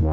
Yeah.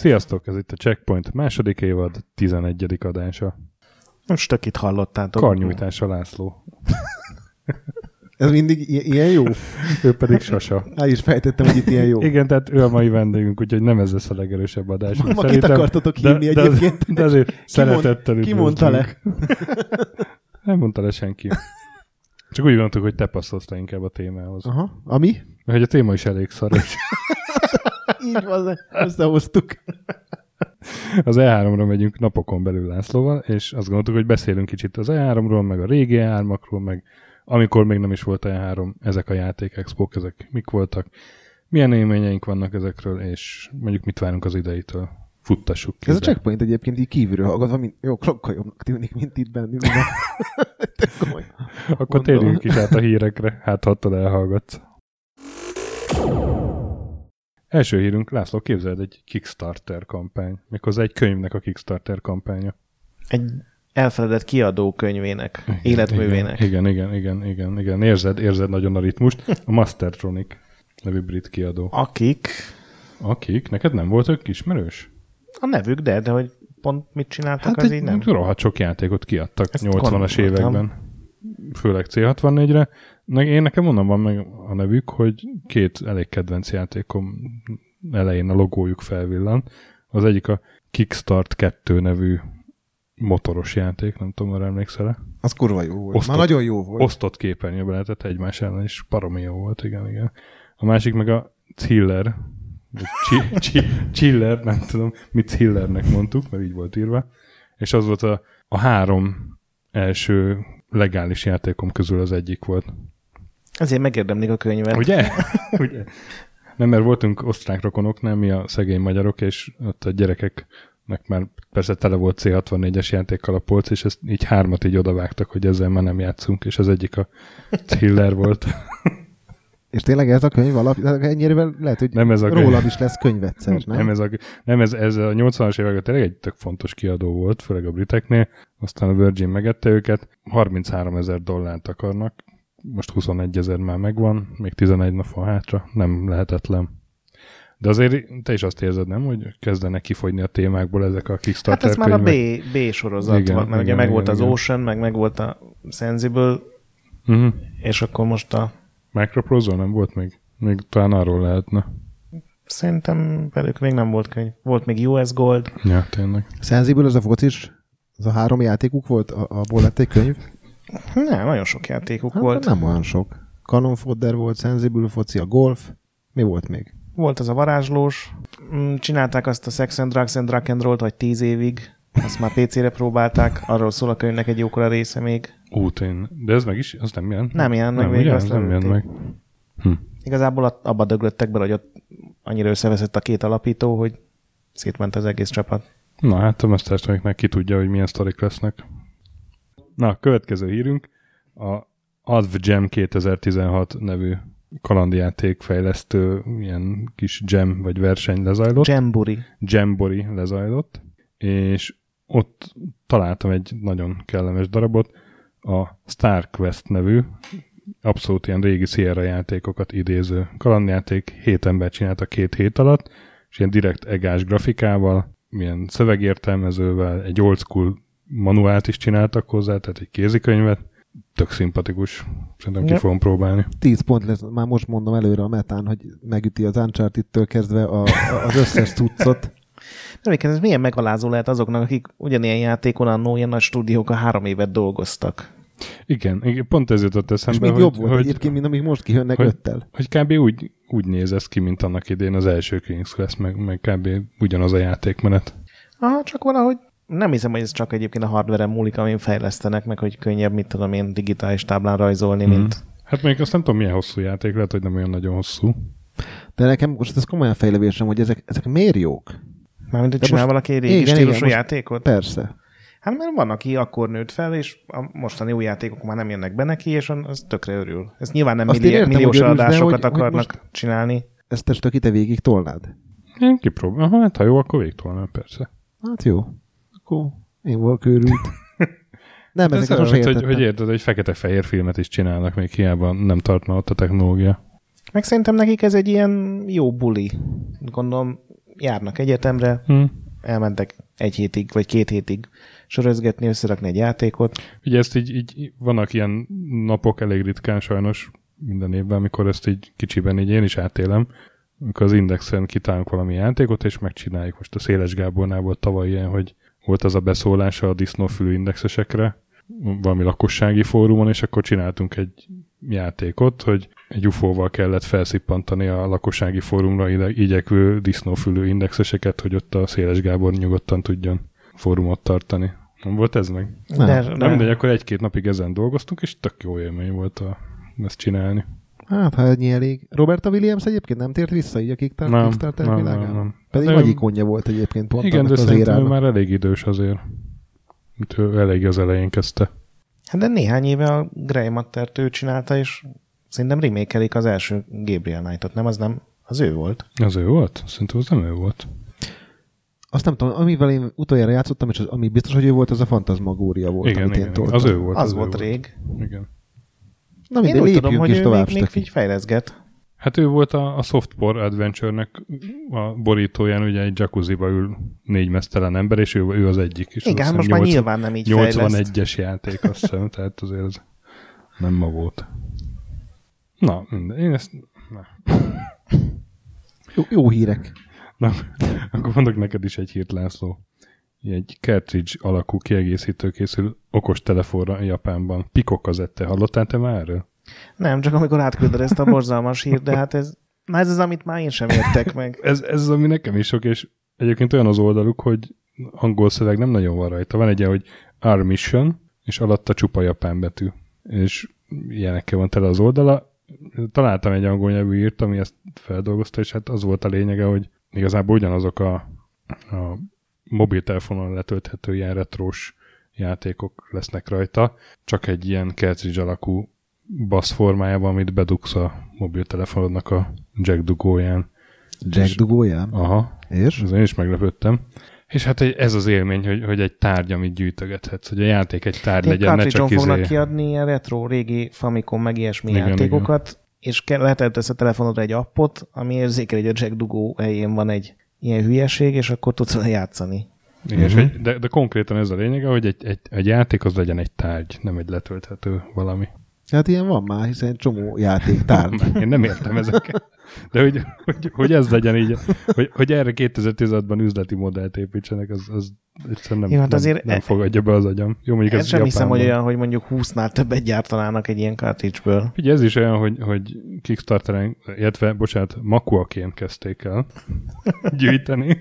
Sziasztok, ez itt a Checkpoint második évad, 11. adása. Most tök itt hallottátok. Karnyújtása László. Ez mindig i- ilyen jó? Ő pedig Sasa. El is fejtettem, hogy itt ilyen jó. Igen, tehát ő a mai vendégünk, úgyhogy nem ez lesz a legerősebb adás. Ma kit akartatok hívni de, egyébként? De, de azért szeretettel Ki mondta le? Nem mondta le senki. Csak úgy gondoltuk, hogy te passzolsz inkább a témához. Aha. Ami? Hogy a téma is elég szar. Így van, összehoztuk. Az E3-ra megyünk napokon belül Lászlóval, és azt gondoltuk, hogy beszélünk kicsit az E3-ról, meg a régi E3-akról, meg amikor még nem is volt E3, ezek a játékexpók, ezek mik voltak, milyen élményeink vannak ezekről, és mondjuk mit várunk az ideitől. Futtassuk ki. Ez a checkpoint egyébként így kívülről hallgatva, mint, jó, sokkal jobbnak tűnik, mint itt bennünk. Akkor térjünk is át a hírekre, hát ha elhallgatsz. Első hírünk, László, képzeld egy Kickstarter kampány. Méghozzá egy könyvnek a Kickstarter kampánya. Egy elfeledett kiadó könyvének, életművének. Igen, igen, igen, igen, igen. Érzed, érzed nagyon a ritmust. A Mastertronic nevű brit kiadó. Akik, Akik? Neked nem volt ők ismerős? a nevük, de, de hogy pont mit csináltak, Hát az így egy nem. rohadt sok játékot kiadtak Ezt 80-as gondoltam. években. Főleg C64-re. Én nekem onnan van meg a nevük, hogy két elég kedvenc játékom elején a logójuk felvillan. Az egyik a Kickstart 2 nevű motoros játék, nem tudom, arra emlékszel-e? Az kurva jó volt. Osztott- Már nagyon jó volt. Osztott képernyőben lehetett egymás ellen, és baromi jó volt, igen, igen. A másik meg a Chiller, Chi- Chiller, nem tudom, mit Chillernek mondtuk, mert így volt írva, és az volt a, a három első legális játékom közül az egyik volt. Ezért megérdemlik a könyvet. Ugye? Ugye? Nem, mert voltunk osztrák rokonok, nem mi a szegény magyarok, és ott a gyerekeknek már persze tele volt C64-es játékkal a polc, és ezt így hármat így odavágtak, hogy ezzel már nem játszunk, és az egyik a thriller volt. És tényleg ez a könyv alap, ennyire lehet, hogy Nem ez a könyv. rólad is lesz könyv egyszer, nem? Nem, ez, a, nem ez, ez a 80-as években tényleg egy tök fontos kiadó volt, főleg a briteknél, aztán a Virgin megette őket, 33 ezer dollárt akarnak, most 21 ezer már megvan, még 11 nap van hátra, nem lehetetlen. De azért te is azt érzed, nem, hogy kezdenek kifogyni a témákból ezek a Hát Kickstarter ez már a B? B sorozat Igen, volt, mert igen, ugye meg volt igen, az. Ocean, meg meg volt a Sensible, Uh-huh. és akkor most a Microprose nem volt még? Még talán arról lehetne. szerintem velük még nem volt könyv. Volt még US Gold. Ja, tényleg. Sensible az a focis, az a három játékuk volt, a- abból lett egy könyv? Nem, nagyon sok játékuk Hát, volt. nem olyan sok. Cannon Fodder volt, Sensible foci, a Golf. Mi volt még? Volt az a varázslós. Mm, Csinálták azt a Sex and Drugs and Drug and Roll-t, vagy tíz évig. Azt már PC-re próbálták. Arról szól a könyvnek egy jókora része még. Ú. De ez meg is, az nem jelent? Nem jelent meg nem, még, ugye? azt nem jelent lelőtték. meg. Hm. Igazából a- abba döglöttek bele, hogy ott annyira összeveszett a két alapító, hogy szétment az egész csapat. Na hát a Masterstrike-nek ki tudja, hogy milyen sztorik lesznek. Na, a következő hírünk a Adv Jam 2016 nevű kalandjáték fejlesztő ilyen kis jam vagy verseny lezajlott. Jamburi. Jambori lezajlott, és ott találtam egy nagyon kellemes darabot, a Star Quest nevű, abszolút ilyen régi Sierra játékokat idéző kalandjáték, hét ember csinálta két hét alatt, és ilyen direkt egás grafikával, milyen szövegértelmezővel, egy old school manuált is csináltak hozzá, tehát egy kézikönyvet, tök szimpatikus. Szerintem ki Ja. fogom próbálni. 10 pont lesz, már most mondom előre a metán, hogy megüti az Uncharted-től kezdve a, a, az összes cuccot. De egyébként ez milyen megalázó lehet azoknak, akik ugyanilyen játékon annó ilyen nagy stúdiók a három évet dolgoztak. Igen, igen, pont ez jutott És eszembe, még hogy, jobb volt hogy, egyébként, mint amik most kijönnek hogy- öttel. hogy kb. úgy, úgy néz ez ki, mint annak idén az első King's Quest, meg, meg kb. ugyanaz a játékmenet. Aha, csak valahogy nem hiszem, hogy ez csak egyébként a hardware múlik, amin fejlesztenek, meg hogy könnyebb, mit tudom én, digitális táblán rajzolni, Mhm. mint Hát még azt nem tudom, milyen hosszú játék, lehet, hogy nem olyan nagyon hosszú. De nekem most ez komolyan fejlevésem, hogy ezek, ezek miért jók? Mármint, hogy De csinál most- valaki egy régi igen, stílusú igen, most- játékot? Persze. Hát mert van, aki akkor nőtt fel, és a mostani új játékok már nem jönnek be neki, és az tökre örül. Ez nyilván nem millió, értem, milliós hogy örülsz, adásokat hogy- hogy akarnak most- csinálni. Ezt te stöki te végig tolnád? Én kipróbálom. Hát ha jó, akkor végtelen, persze. Hát jó. Akkor én volok őrült. Nem, Ez ezeket sose hogy, értettem. hogy érted, hogy fekete-fehér filmet is csinálnak, még hiába nem tartna ott a technológia. Meg szerintem nekik ez egy ilyen jó buli. Gondolom, járnak egyetemre, Hm. elmentek egy hétig, vagy két hétig sörözgetni, összerakni egy játékot. Ugye ezt így, így vannak ilyen napok elég ritkán sajnos minden évben, amikor ezt így kicsiben így én is átélem, amikor az Indexen kitálunk valami játékot, és megcsináljuk. Most a Széles Gábornál volt tavaly ilyen, hogy volt az a beszólása a disznófülű indexesekre, valami lakossági fórumon, és akkor csináltunk egy játékot, hogy egy UFO-val kellett felszippantani a lakossági fórumra igyekvő disznófülű indexeseket, hogy ott a Széles Gábor nyugodtan tudjon fórumot tartani. Nem volt ez meg? Nem. De, Na mindegy, akkor egy-két napig ezen dolgoztunk, és tök jó élmény volt a, ezt csinálni. Hát, ha ennyi elég. Roberta Williams egyébként nem tért vissza így a Kickstarter, Nem, Kickstarter nem, világán? nem, nem. Pedig De nagy ő- ikonja volt egyébként pont Igen, de az ő érának. már elég idős azért. Mint ő elég az elején kezdte. Hát de néhány éve a Grey Mattert ő csinálta, és szerintem remékelik az első Gabriel Knight-ot, nem? Az nem, az ő volt. Az ő volt? Szerintem az nem ő volt. Azt nem tudom, amivel én utoljára játszottam, és az, ami biztos, hogy ő volt, az a Fantasmagória volt, igen, amit igen, én igen. toltam. Az ő volt. Az, ő volt rég. Igen. Na Én mindegy, úgy lépjünk tudom, hogy is ő tovább, még, még így fejleszget. Hát ő volt a, a Softpor Adventure-nek a borítóján, ugye egy jacuzziba ül négy mesztelen ember, és ő, ő az egyik. És Igen, hát most hiszem már 80 nyilván nem így fejleszt. 81-es játék, azt hiszem, tehát azért ez nem ma volt. Na, minden. Én ezt... Na. Jó, jó hírek. Na, akkor mondok neked is egy hírt, László. Egy cartridge alakú kiegészítő készül okos telefonra Japánban. Pico kazette. Hallottál te már erről? Nem, csak amikor átküldöd ezt a borzalmas hírt, de hát ez, na ez az, amit már én sem értek meg. Ez, ez az, ami nekem is sok, és egyébként olyan az oldaluk, hogy angol szöveg nem nagyon van rajta. Van egy ilyen, hogy Our Mission, és alatta csupa japán betű. És ilyenekkel van tele az oldala. Találtam egy angol nyelvű írt, ami ezt feldolgozta, és hát az volt a lényege, hogy igazából ugyanazok a, a mobiltelefonon letölthető ilyen retrós játékok lesznek rajta, csak egy ilyen cartridge alakú basz formájában, amit bedugsz a mobiltelefonodnak a jack dugóján. Jack És- dugóján. Aha, És? ez én is meglepődtem. És hát egy- ez az élmény, hogy, hogy egy tárgy, amit gyűjtögethetsz, hogy a játék egy tárgy Ilyen legyen, ne csak cartridge-on fognak izé. kiadni ilyen retro, régi Famicom, meg ilyesmi Igen, játékokat, és kell, letöltesz a telefonodra egy appot, ami érzékel, hogy a Jack dugó helyén van egy ilyen hülyeség, és akkor tudsz vele játszani. Igen, és hogy, de, de konkrétan ez a lényege, hogy egy, egy, egy játék az legyen egy tárgy, nem egy letölthető valami. Hát ilyen van már, hiszen egy csomó játék tárgy. Én nem értem ezeket. De hogy, hogy, hogy ez legyen így, hogy, hogy erre 2016-ban üzleti modellt építsenek, az, az egyszerűen nem, Jó, hát nem, azért nem e- fogadja be az agyam. Jó, mondjuk ez sem hiszem, hogy olyan, hogy mondjuk 20-nál többet gyártanának egy ilyen cartridge-ből. Ugye ez is olyan, hogy, hogy Kickstarteren, illetve, bocsánat, Makuaként kezdték el gyűjteni.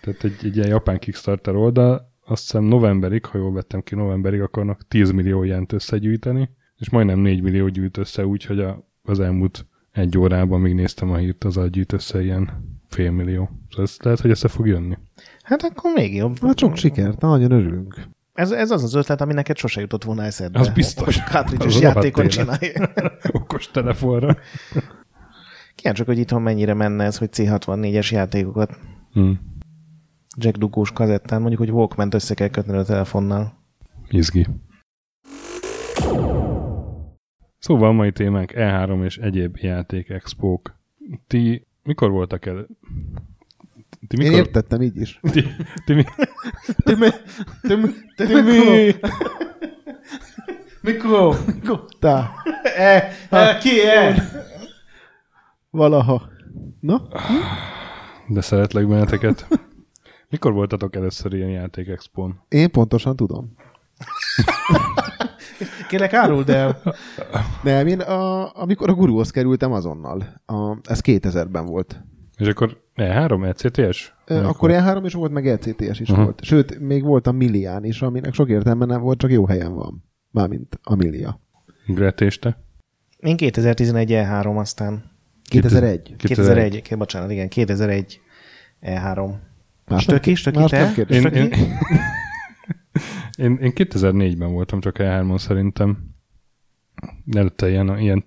Tehát egy, egy ilyen japán Kickstarter oldal, azt hiszem novemberig, ha jól vettem ki, novemberig akarnak 10 millió jent összegyűjteni, és majdnem 4 millió gyűjt össze, úgyhogy a, az elmúlt egy órában, még néztem a hírt, az gyűjt össze ilyen fél millió. Szóval ez lehet, hogy össze fog jönni. Hát akkor még jobb. Hát sok sikert, nagyon örülünk. Ez, ez az az ötlet, ami neked sose jutott volna eszedbe. Az biztos. Hogy cartridge-es játékot csinálj. Okos telefonra. Kíváncsi, hogy itthon mennyire menne ez, hogy C64-es játékokat Hm. Jack dugós kazettán, mondjuk, hogy Walkman-t össze kell kötni a telefonnal. Izgi. Szóval a mai témánk E3 és egyéb játék expók. Ti mikor voltak el? Ti Én mikor? értettem így is. Ti, ti mi? Timi, Timi, Timi! Mikor? Tá, E, e, ki e? valaha. Na? De szeretlek benneteket. Mikor voltatok először ilyen játék expón? Én pontosan tudom. Kérlek, áruld el. Nem, én a, amikor a guruhoz kerültem azonnal. A, ez 2000-ben volt. És akkor E3, ECTS? Akkor E3 is volt, meg ECTS is Aha. volt. Sőt, még volt a Millián is, aminek sok értelme nem volt, csak jó helyen van. Mármint a Millia. Gret és te? Én 2011 E3 aztán. 2001. 2001, Ké- bocsánat, igen, 2001 E3. Más Stöki, stöki, más te? Én, Stöki? én, én, én 2004-ben voltam csak E3-on szerintem. Előtte ilyen, ilyen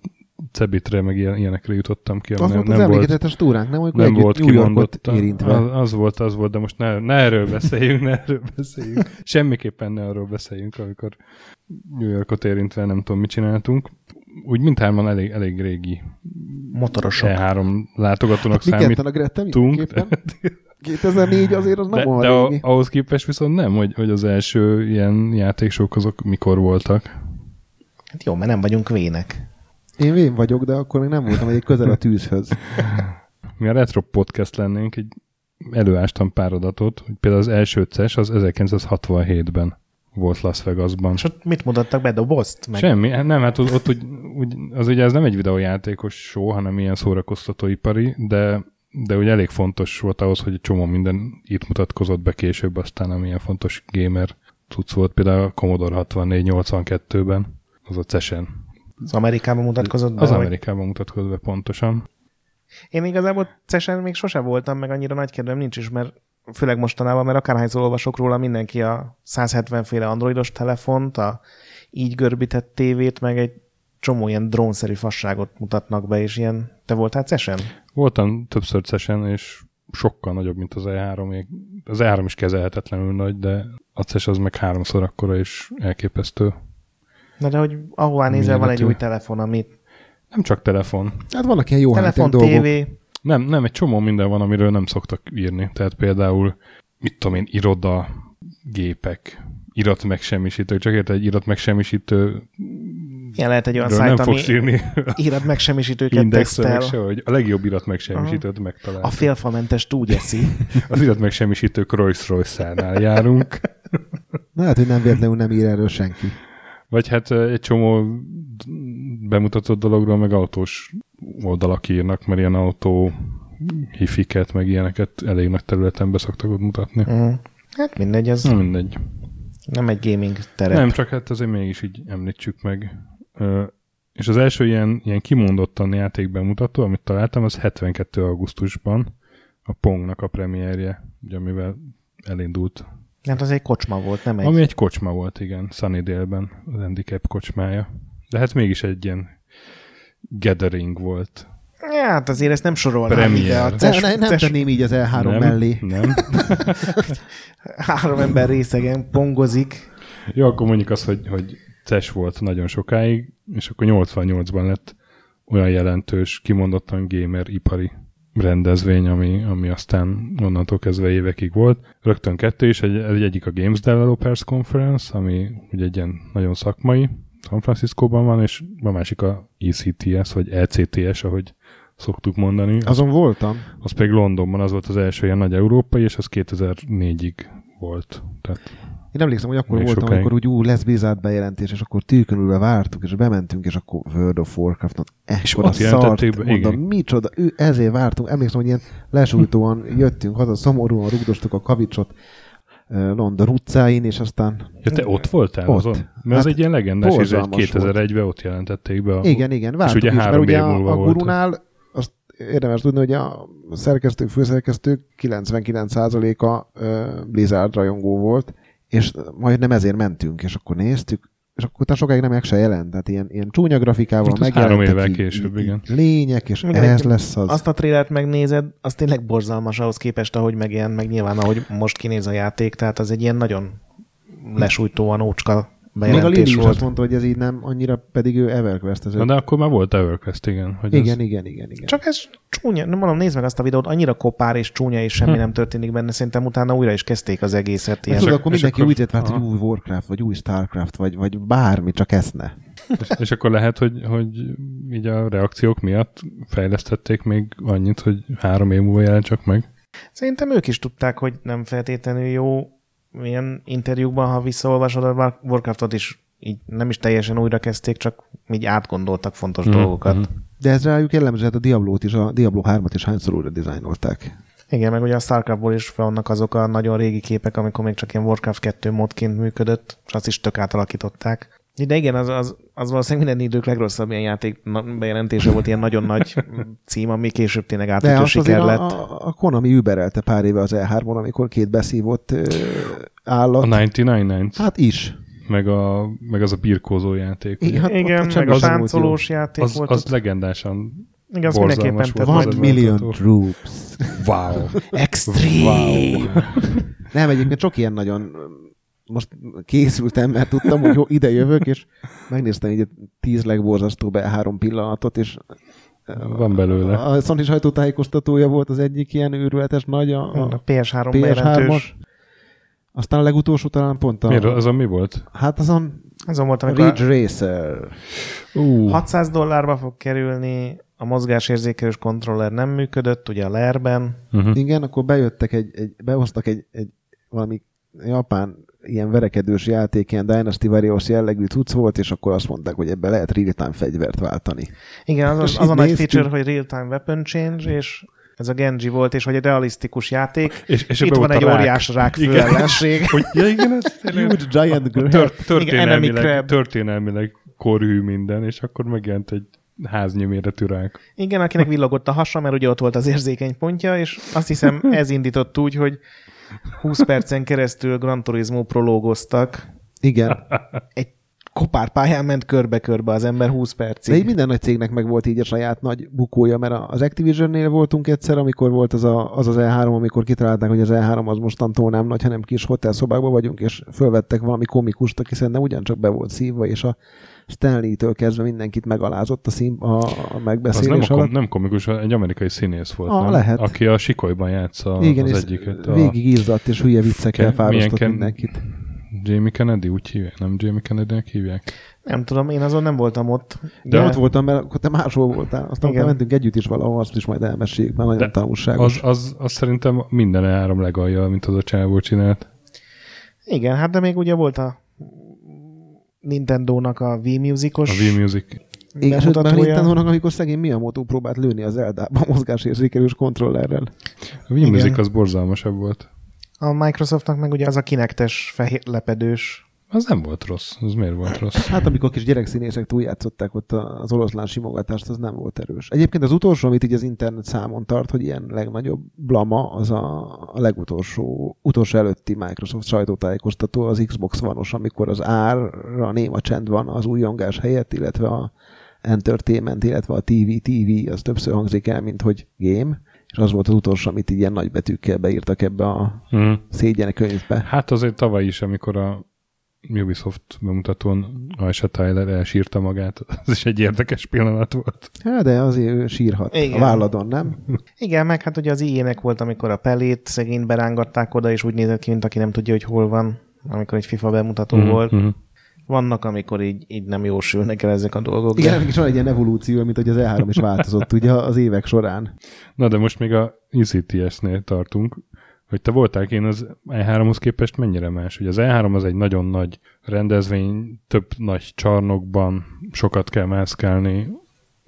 cebitre, meg ilyen, ilyenekre jutottam ki. Az nem, volt az nem volt, emlékezetes túránk, nem? Amikor nem volt New Yorkot érintve. Az, az, volt, az volt, de most ne, ne erről beszéljünk, ne erről beszéljünk. Semmiképpen ne arról beszéljünk, amikor New Yorkot érintve nem tudom, mit csináltunk. Úgy mindhárman elég, elég régi Motorosok. E3 látogatónak Mi ketten számít. a mindenképpen. 2004 azért az De, nem de olyan a, régi. ahhoz képest viszont nem, hogy, hogy az első ilyen játéksok azok mikor voltak. Hát jó, mert nem vagyunk vének. Én vén vagyok, de akkor még nem voltam egy közel a tűzhöz. Mi a Retro Podcast lennénk, egy előástam pár adatot, hogy például az első CES az 1967-ben volt Las Vegasban. És ott mit mutattak be? Dobozt? Meg Semmi, hát nem, hát ott, ott úgy, úgy, az ugye ez nem egy videójátékos show, hanem ilyen szórakoztatóipari, de, de ugye elég fontos volt ahhoz, hogy egy csomó minden itt mutatkozott be később, aztán amilyen fontos gamer cucc volt, például a Commodore 64-82-ben, az a CES-en. az Amerikában mutatkozott be? Az vagy- Amerikában mutatkozott be pontosan. Én igazából CES-en még sose voltam, meg annyira nagy kedvem nincs is, mert főleg mostanában, mert akárhányszor olvasok róla, mindenki a 170 féle androidos telefont, a így görbített tévét, meg egy csomó ilyen drónszerű fasságot mutatnak be, és ilyen... Te voltál CES-en? Voltam többször CES-en, és sokkal nagyobb, mint az E3. Még Az E3 is kezelhetetlenül nagy, de a CES az meg háromszor akkora és elképesztő. Na de hogy ahová nézel, van egy új telefon, amit Nem csak telefon. Hát vannak ilyen jó telefon, tévé, Nem, nem, egy csomó minden van, amiről nem szoktak írni. Tehát például, mit tudom én, iroda, gépek, irat megsemmisítő, csak érted, egy irat megsemmisítő ilyen lehet egy olyan nem szájt, ami fogsz írni írad megsemmisítőket tesztel. se, hogy a legjobb irat megsemmisítőt megtalál. A félfamentes úgy eszi. Az irat megsemmisítők Rolls-Royce-nál járunk. Na, hát, hogy nem véletlenül nem ír erről senki. Vagy hát egy csomó bemutatott dologról meg autós oldalak írnak, mert ilyen autó hifiket, meg ilyeneket elég nagy területen be szoktak ott mutatni. Mm. Hát mindegy, az Na mindegy. nem egy gaming terep. Nem, csak hát azért mégis így említsük meg. És az első ilyen, ilyen kimondottan játékbemutató, amit találtam, az 72. augusztusban a Pongnak a premierje, ugye, amivel elindult. Hát az egy kocsma volt, nem egy... Ami egy kocsma volt, igen, Sunnydale-ben, az handicap kocsmája. De hát mégis egy ilyen gathering volt. Ja, hát azért ezt nem sorolnám Premier. ide a CES, ne, nem CES tenném így az E3 nem, mellé. Nem. három ember részegen pongozik. Jó, akkor mondjuk azt, hogy, hogy CES volt nagyon sokáig, és akkor 88-ban lett olyan jelentős, kimondottan gamer ipari rendezvény, ami, ami aztán onnantól kezdve évekig volt. Rögtön kettő is, egy, egy egyik a Games Developers Conference, ami ugye egy ilyen nagyon szakmai, San Franciscóban van, és a másik a ECTS, vagy ECTS, ahogy szoktuk mondani. Az, Azon voltam. az pedig Londonban, az volt az első ilyen nagy európai, és az 2004-ig volt. Tehát Én emlékszem, hogy akkor Még voltam, sokáig. amikor úgy ú, lesz Blizzard bejelentés, és akkor tűkönülve vártuk, és bementünk, és akkor World of Warcraft-not ekkora szart, be, mondom, igen. micsoda, ő, ezért vártunk. Emlékszem, hogy ilyen lesújtóan jöttünk haza, szomorúan rugdostuk a kavicsot London utcáin, és aztán Ja, te ott voltál Ott. azon? Mert Hát az egy ilyen legendás, és egy borzalmas 2001-ben ott jelentették be. A, igen, igen, vártuk ugye is, mert ugye a, a gurunál azt érdemes tudni, hogy a szerkesztők, főszerkesztők 99%-a ö, Blizzard rajongó volt, és majd nem ezért mentünk, és akkor néztük, és akkor utána sokáig nem meg se jelent, tehát ilyen, ilyen csúnya grafikával Hát megjelentek. három évvel később, igen. Lények, és Igen, ez lesz az. Azt a trélert megnézed, az tényleg borzalmas ahhoz képest, ahogy megjelent, meg nyilván ahogy most kinéz a játék, tehát az egy ilyen nagyon lesújtóan ócska Még a bejelentés Lili is volt. azt mondta, hogy ez így nem annyira, pedig ő everquest Na, de akkor már volt EverQuest, igen. Hogy Igen, ez, igen, igen, igen. Csak ez csúnya, nem mondom, nézd meg azt a videót, annyira kopár és csúnya, és semmi Hm. nem történik benne. Szerintem utána újra is kezdték az egészet. Hát Ilyen. tudod, Csak- akkor mindenki akkor- úgy várt, hogy Aha. új Warcraft, vagy új Starcraft, vagy, vagy bármi, csak ezt ne. és, és akkor lehet, hogy, hogy így a reakciók miatt fejlesztették még annyit, hogy három év múlva jelent csak meg. Szerintem ők is tudták, hogy nem feltétlenül jó ilyen interjúkban, ha visszaolvasod a Warcraftot is így nem is teljesen újra kezdték, csak így átgondoltak fontos Mhm, dolgokat. mhm. De ez rájuk jellemző, hát a Diablo-t is, a Diablo 3-at is hányszor újra dizájnolták. Igen, meg ugye a Starcraftból is vannak azok a nagyon régi képek, amikor még csak ilyen Warcraft 2 módként működött, és azt is tök átalakították. De igen, az, az, az valószínűleg minden idők legrosszabb ilyen játék bejelentése volt, ilyen nagyon nagy cím, ami később tényleg átütő siker lett. a, a Konami überelte pár éve az E3-on, amikor két beszívott ö, állat. A 99 Nights, Hát is. meg, a, meg az a birkózó játék. Igen, hát ott igen, semmi meg a az volt táncolós játék Az, volt. az ott. legendásan igen, borzalmas mindenképpen volt. tett Az One az million mutató. troops. wow. Extreme. wow. Nem, egyébként sok ilyen nagyon most készültem, mert tudtam, hogy ho- ide jövök, és megnéztem így tíz legborzasztóbb három pillanatot, és Van belőle. a Sony sajtótájékoztatója volt az egyik ilyen őrületes nagy, a, A a PS3 PS3-as. bejelentős. Aztán a legutolsó talán pont a... Miért? Azon mi volt? Hát azon Azon volt, amikor Ridge Racer. Uh, 600 dollárba fog kerülni, a mozgásérzékelős kontroller nem működött, ugye a LER-ben. uh-huh. Igen, akkor bejöttek egy, egy behoztak egy, egy valami japán ilyen verekedős játék, ilyen Dynasty Warriors jellegű cucc volt, és akkor azt mondták, hogy ebbe lehet real-time fegyvert váltani. Igen, az, És az, az a nagy feature, hogy real-time weapon change, és ez a Genji volt, és hogy egy realisztikus játék. És, és Itt van egy a rák. óriás rák. Hogy, ja igen, ez Huge giant enemy történelmileg, történelmileg korhű minden, és akkor megjelent egy háznyi méretű rák. Igen, akinek villogott a hasa, mert ugye ott volt az érzékeny pontja, és azt hiszem ez indított úgy, hogy 20 percen keresztül Gran Turismo prológoztak. Igen. Egy kopár pályán ment körbe-körbe az ember 20 De így percig. minden nagy cégnek meg volt így a saját nagy bukója, mert az Activision-nél voltunk egyszer, amikor volt az, a, az az E3, amikor kitalálták, hogy az E3 az mostantól nem nagy, hanem kis hotelszobákban vagyunk, és fölvettek valami komikust, aki szerintem ugyancsak be volt szívva, és a Stanley-től kezdve mindenkit megalázott a, szín, a, a Az nem, megbeszélés a alatt. kom, nem komikus, egy amerikai színész volt, Ah, nem? lehet. aki a Sikolyban játsza Igen, az egyiket. A végig izzadt, és hülye viccekkel fárasztott ken- mindenkit. Jamie Kennedy, úgy hívják, nem Jamie Kennedy-nek hívják? Nem tudom, én azon nem voltam ott. De De- ott voltam, mert akkor te máshol voltál. Aztán Igen. utána mentünk együtt is valahol, azt is majd elmeséljük, mert nagyon De tanulságos. Az, az, az szerintem minden három legalja, mint az a csávó csinált. Igen, hát de még ugye volt a Nintendo-nak a Wii Musicos A Wii Music. Igen, sőt, már. Nintendo-nak, amikor szegény Miyamoto próbált lőni az Eldában mozgásérzékelős kontrollerrel. A Wii Igen. Music az borzalmasabb volt. A Microsoftnak meg ugye az a kinektes fehér lepedős. Az nem volt rossz. Az miért volt rossz? Hát amikor kis gyerekszínészek túljátszották ott az oroszlán simogatást, az nem volt erős. Egyébként az utolsó, amit így az internet számon tart, hogy ilyen legnagyobb blama, az a, a legutolsó, utolsó előtti Microsoft sajtótájékoztató, az Xbox One-os, amikor az árra néma csend van az újongás helyett, illetve a entertainment, illetve a TV, TV, az többször hangzik el, mint hogy game, és az volt az utolsó, amit így ilyen nagy betűkkel beírtak ebbe a Mm. szégyen könyvbe. Hát azért tavaly is, amikor a Ubisoft bemutatón Aisha Tyler elsírta magát, az is egy érdekes pillanat volt. Hát, de azért ő sírhat Igen. a válladon, nem? Igen, meg hát ugye az IE-nek volt, amikor a pelét szegény berángatták oda, és úgy nézett ki, mint aki nem tudja, hogy hol van, amikor egy FIFA bemutató Mhm, volt. mhm. Vannak, amikor így, így nem jósülnek el ezek a dolgok. Igen, de- ennek is van egy ilyen evolúció, mint hogy az E3 is változott ugye az évek során. Na de most még a ECTS-nél tartunk, hogy te voltál én az E3-hoz képest mennyire más? Hogy az E3 az egy nagyon nagy rendezvény, több nagy csarnokban, sokat kell mászkálni.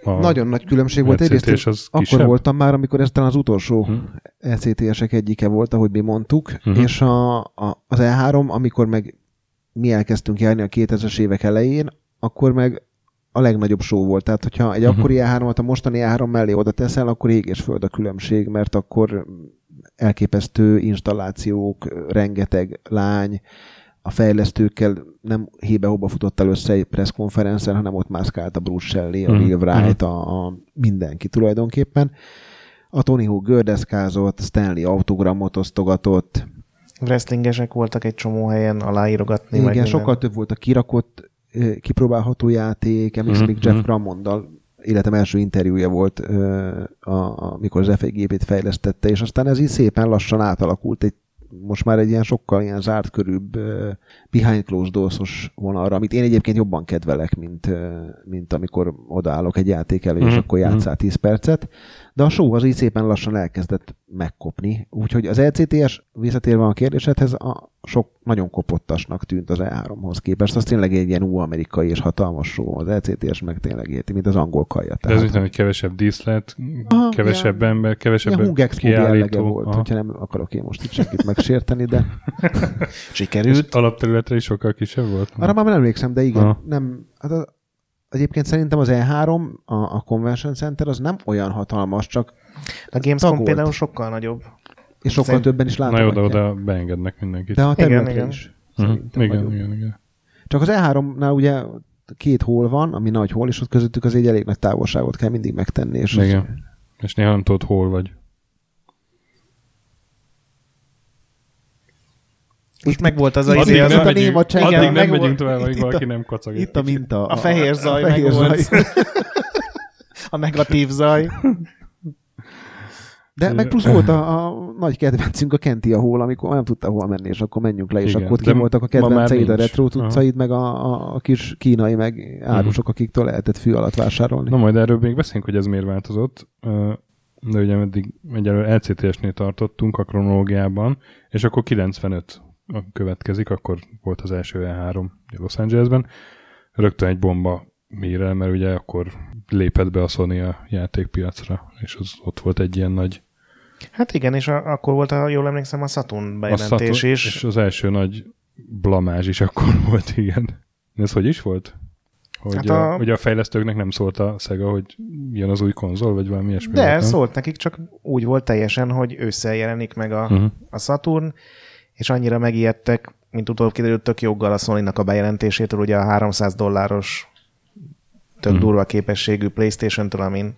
A Nagyon nagy különbség volt. Egyrészt ECTS az akkor kisebb? voltam már, amikor ez talán az utolsó Hm. ECTS-ek egyike volt, ahogy mi mondtuk, Mhm. és a, a, az E3, amikor meg mi elkezdtünk járni a 2000-es évek elején, akkor meg a legnagyobb show volt. Tehát, hogyha egy Mhm. akkori E3-at a mostani E3 mellé oda teszel, akkor ég és föld a különbség, mert akkor elképesztő installációk, rengeteg lány, a fejlesztőkkel nem hébe-hóba futott el össze egy presszkonferencen, hanem ott mászkált a Bruce Shelley, a Mhm, Will Wright, a, a mindenki tulajdonképpen. A Tony Hawk gördeszkázott, Stanley autogramot osztogatott, Wrestlingesek voltak egy csomó helyen aláírogatni. igen, sokkal több volt a kirakott, ö, kipróbálható játék, emlékszem, Mhm, még Jeff mhm. Életem első interjúja volt, ö, a, amikor az F1 gépét fejlesztette, és aztán ez így szépen lassan átalakult egy most már egy ilyen sokkal ilyen zárt körűbb behind closed doors-os vonalra, amit én egyébként jobban kedvelek, mint, mint amikor odaállok egy játék elő, és Mhm, akkor játszál 10 percet. De a show az így szépen lassan elkezdett megkopni. Úgyhogy az LCTS visszatérve a kérdésedhez, a sok nagyon kopottasnak tűnt az E3-hoz képest. Az tényleg egy ilyen új-amerikai és hatalmas show. Az LCTS meg tényleg érti, mint az angol kaja. De ez úgy hogy kevesebb díszlet, Aha, kevesebb ilyen- ember, kevesebb Ilyen Hung kiállító. volt, Aha. hogyha nem akarok én most itt senkit megsérteni, de És Sikerült. alapterületre is sokkal kisebb volt? arra már nem emlékszem, de igen, Aha. nem, hát az, egyébként szerintem az E3, a, a Convention Center az nem olyan hatalmas, csak A Gamescom tagolt. például sokkal nagyobb. és sokkal Szerint- többen is Na jó, de oda beengednek mindenkit. De a Igen, területre igen. is. Mhm. szerintem igen, nagyobb. igen, igen. Csak az E3-nál ugye két hol van, ami nagy hol, és ott közöttük az egy elég nagy távolságot kell mindig megtenni. És az- Igen. És néha nem tudod, hol vagy. Most meg volt az a Addig izé, nem az itt a a néma csend. addig Igen, nem meg megyünk volt- tovább, amíg itt a- valaki nem kacag. Itt a minta. A fehér zaj meg volt. a negatív zaj. De meg plusz volt a, a nagy kedvencünk, a Kenti a hol, amikor nem tudta hol menni, és akkor menjünk le, és Igen, akkor ki voltak a kedvenceid, a retro cuccaid, meg a, a, a kis kínai, meg árusok, akiktől lehetett fű alatt vásárolni. Na majd erről még beszélünk, hogy ez miért változott. De ugye eddig egyelőre LCTS-nél tartottunk a kronológiában, és akkor 95 következik, akkor volt az első E3 ugye Los Angelesben. Rögtön egy bomba hírrel, mert ugye akkor lépett be a Sony a játékpiacra, és az ott volt egy ilyen nagy Hát igen, és a, akkor volt, ha jól emlékszem, a Saturn a bejelentés Saturn- is. És az első nagy blamázs is akkor volt, igen. Ez hogy is volt? Hogy, Hát a- a... hogy a fejlesztőknek nem szólt a Sega, hogy jön az új konzol, vagy valami ilyesmi. De volt, nem? szólt nekik, csak úgy volt teljesen, hogy ősszel jelenik meg a, Uh-huh. a Saturn, és annyira megijedtek, mint utóbb kiderült, tök joggal a sony a bejelentésétől, ugye a 300 dolláros tök Mhm. durva képességű Playstation-től, amin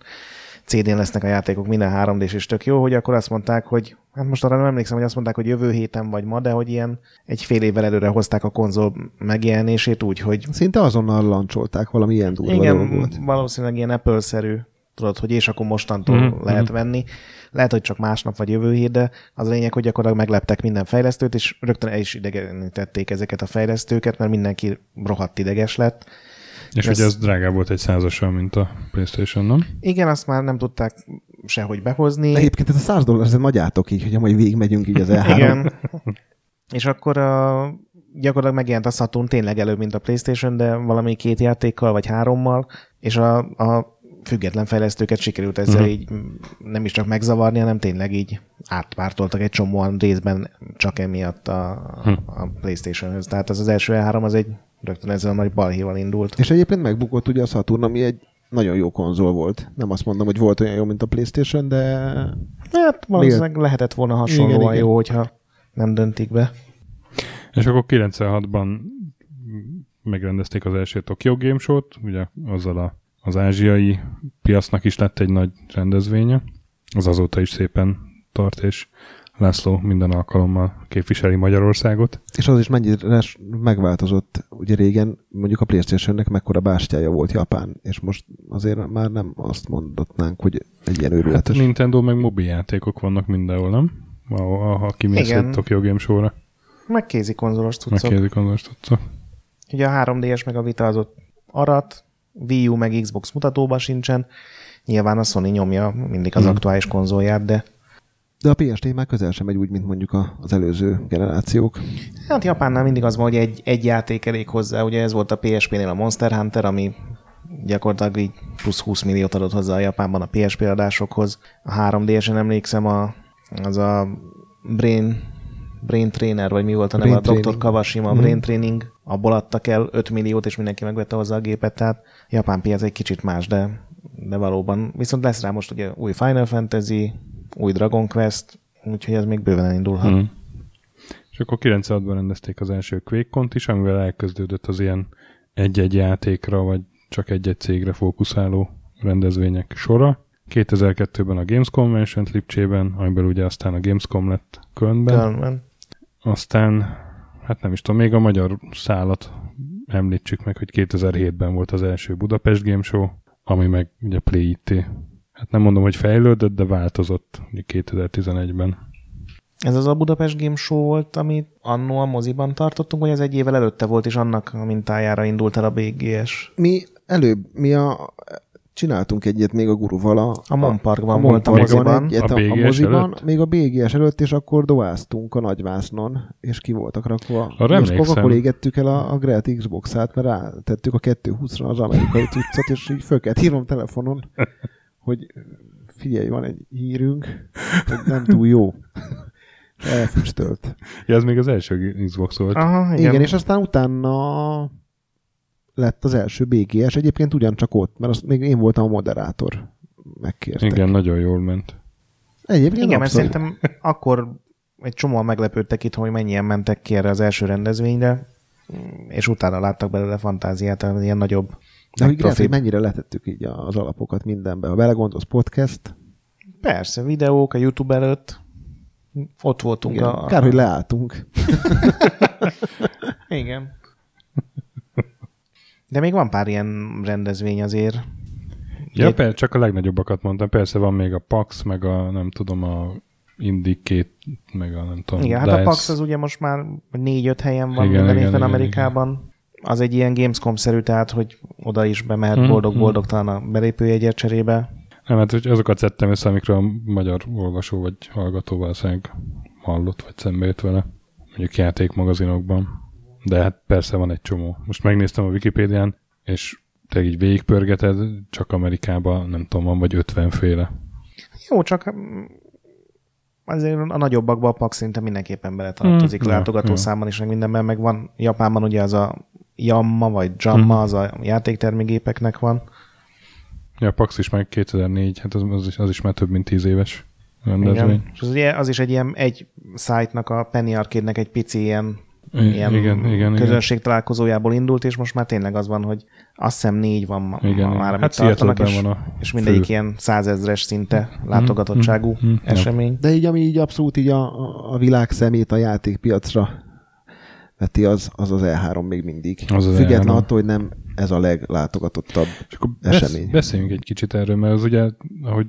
CD-n lesznek a játékok, minden 3 d és tök jó, hogy akkor azt mondták, hogy hát most arra nem emlékszem, hogy azt mondták, hogy jövő héten vagy ma, de hogy ilyen egy fél évvel előre hozták a konzol megjelenését úgy, hogy Szinte azonnal lancsolták, valami ilyen durva igen, volt. valószínűleg ilyen Apple-szerű, tudod, hogy és akkor mostantól Mhm, uh-huh, lehet venni. Lehet, hogy csak másnap vagy jövő hét, de az a lényeg, hogy gyakorlatilag megleptek minden fejlesztőt, és rögtön el is idegenítették ezeket a fejlesztőket, mert mindenki rohadt ideges lett. És Ez- ugye ez drágább volt egy százassal, mint a Playstation, nem? Igen, azt már nem tudták sehogy behozni. De egyébként ez a 100 dollár, ez nagy átok így, hogy majd végigmegyünk így az E3. Igen. és akkor a, gyakorlatilag megjelent a Saturn tényleg előbb, mint a PlayStation, de valami két játékkal, vagy hárommal, és a, a független fejlesztőket sikerült ezzel uh-huh. így nem is csak megzavarni, hanem tényleg így átpártoltak egy csomóan részben csak emiatt a, a PlayStation-höz. Tehát az az első E3 az egy rögtön ezzel a nagy balhéval indult. És egyébként megbukott ugye a Saturn, ami egy nagyon jó konzol volt. Nem azt mondom, hogy volt olyan jó, mint a Playstation, de Hát valószínűleg lehetett volna hasonlóan Igen, igen. jó, hogyha nem döntik be. És akkor 96-ban megrendezték az első Tokyo Game Show-t, ugye azzal a, az ázsiai piacnak is lett egy nagy rendezvénye. Az azóta is szépen tart, és László minden alkalommal képviseli Magyarországot. és az is mennyire megváltozott. Ugye régen mondjuk a Playstation-nek mekkora bástyája volt Japán, és most azért már nem azt mondatnánk, hogy egy ilyen Hát őrületes. Nintendo meg mobiljátékok vannak mindenhol, nem? Ha, ha kimész egy Tokyo Game Show-ra, Meg kézi konzolos cuccok. megkérdik az most tudsz. Ugye a 3DS meg a Vita az ott arat, Wii U meg Xbox mutatóban sincsen. Nyilván a Sony nyomja mindig az Mhm. aktuális konzolját, de De a PST már közel sem megy úgy, mint mondjuk az előző generációk. hát Japánnál mindig az van, hogy egy, egy játék elég hozzá. Ugye ez volt a PSP-nél a Monster Hunter, ami gyakorlatilag így plusz 20 milliót adott hozzá a Japánban a PSP adásokhoz. A 3DS-en emlékszem, a, az a Brain, Brain Trainer, vagy mi volt a neve, a Dr. Kawashima Mhm. Brain Training, abból adtak el 5 milliót, és mindenki megvette hozzá a gépet, tehát japán piac egy kicsit más, de, de valóban. Viszont lesz rá most ugye új Final Fantasy, új Dragon Quest, úgyhogy ez még bőven elindulhat. Mm. És akkor 96-ban rendezték az első QuakeCon-t is, amivel elkezdődött az ilyen egy-egy játékra, vagy csak egy-egy cégre fókuszáló rendezvények sora. 2002-ben a Games Convention Lipcsében, amiből ugye aztán a Gamescom lett Kölnben. Kölnben. Aztán, hát nem is tudom, még a magyar szálat említsük meg, hogy 2007-ben volt az első Budapest Game Show, ami meg ugye Play IT. Hát nem mondom, hogy fejlődött, de változott ugye 2011-ben. Ez az a Budapest Game Show volt, amit annó a moziban tartottunk, vagy ez egy évvel előtte volt, és annak a mintájára indult el a BGS? Mi előbb, mi a csináltunk egyet még a guruval. A, A Mon Parkban a volt a Monparkban moziban. Egyet, A a, moziban, előtt? még a BGS előtt, és akkor doáztunk a nagyvásznon, és ki voltak rakva. Arra emlékszem. akkor égettük el a, a Gret Xbox-át, mert rátettük a 220-ra az amerikai cuccot, és így föl kellett írnom telefonon, hogy figyelj, van egy hírünk, hogy nem túl jó. Elfüstölt. Ja, ez még az első Xbox volt. Aha, igen. Igen, és aztán utána lett az első BGS, egyébként ugyancsak ott, mert azt még én voltam a moderátor. Megkértek. Igen, nagyon jól ment. Egyébként Igen, mert abszolút. szerintem akkor egy csomóan meglepődtek itt, hogy mennyien mentek ki erre az első rendezvényre, és utána láttak belőle fantáziát, tehát ilyen nagyobb. De hogy profibb. mennyire letettük így az alapokat mindenbe. Ha belegondolsz, podcast, Persze, videók a YouTube előtt, ott voltunk igen. a... kár, hogy leálltunk. Igen. De még van pár ilyen rendezvény azért. Ja, Egy- persze, csak a legnagyobbakat mondtam. Persze van még a PAX, meg a nem tudom, a Indikét, meg a nem tudom. Igen, hát DICE. a PAX az ugye most már négy-öt helyen van Igen, minden igen, évben igen, Amerikában. Az egy ilyen Gamescom-szerű, tehát hogy oda is bemehet Mhm, boldog-boldogtalan a belépőjegyért cserébe. Nem, hát hogy azokat szedtem össze, amikről a magyar olvasó vagy hallgató valószínűleg hallott, vagy szembe jött vele. Mondjuk játékmagazinokban. De hát persze van egy csomó. Most megnéztem a Wikipédián, és te így végigpörgeted, csak Amerikában, nem tudom, van vagy 50 féle. Jó, csak mm, azért a nagyobbakban a PAX szinte mindenképpen beletartozik Mm, mm, ja, látogatószámban is, meg mindenben, meg van Japánban ugye az a Yamma, vagy Jamma, Mm. az a játéktermégépeknek van. Ja, a PAX is meg 2004, hát az, az, is, az is már több mint 10 éves rendezvény. Igen. És az, ugye, az is egy ilyen egy szájtnak, a Penny Arcade-nek egy pici ilyen, ilyen igen, igen, közönség találkozójából indult, és most már tényleg az van, hogy azt hiszem négy van ma, Igen, ma igen. már, amit Hát tartanak, és, van a és mindegyik fő. ilyen százezres szinte látogatottságú mm, mm, esemény. De így, ami így abszolút így a, a- világ szemét a játékpiacra veti, az az, az E3 még mindig. Az az Független E3. attól, hogy nem ez a leglátogatottabb És akkor besz, esemény. beszéljünk egy kicsit erről, mert az ugye, ahogy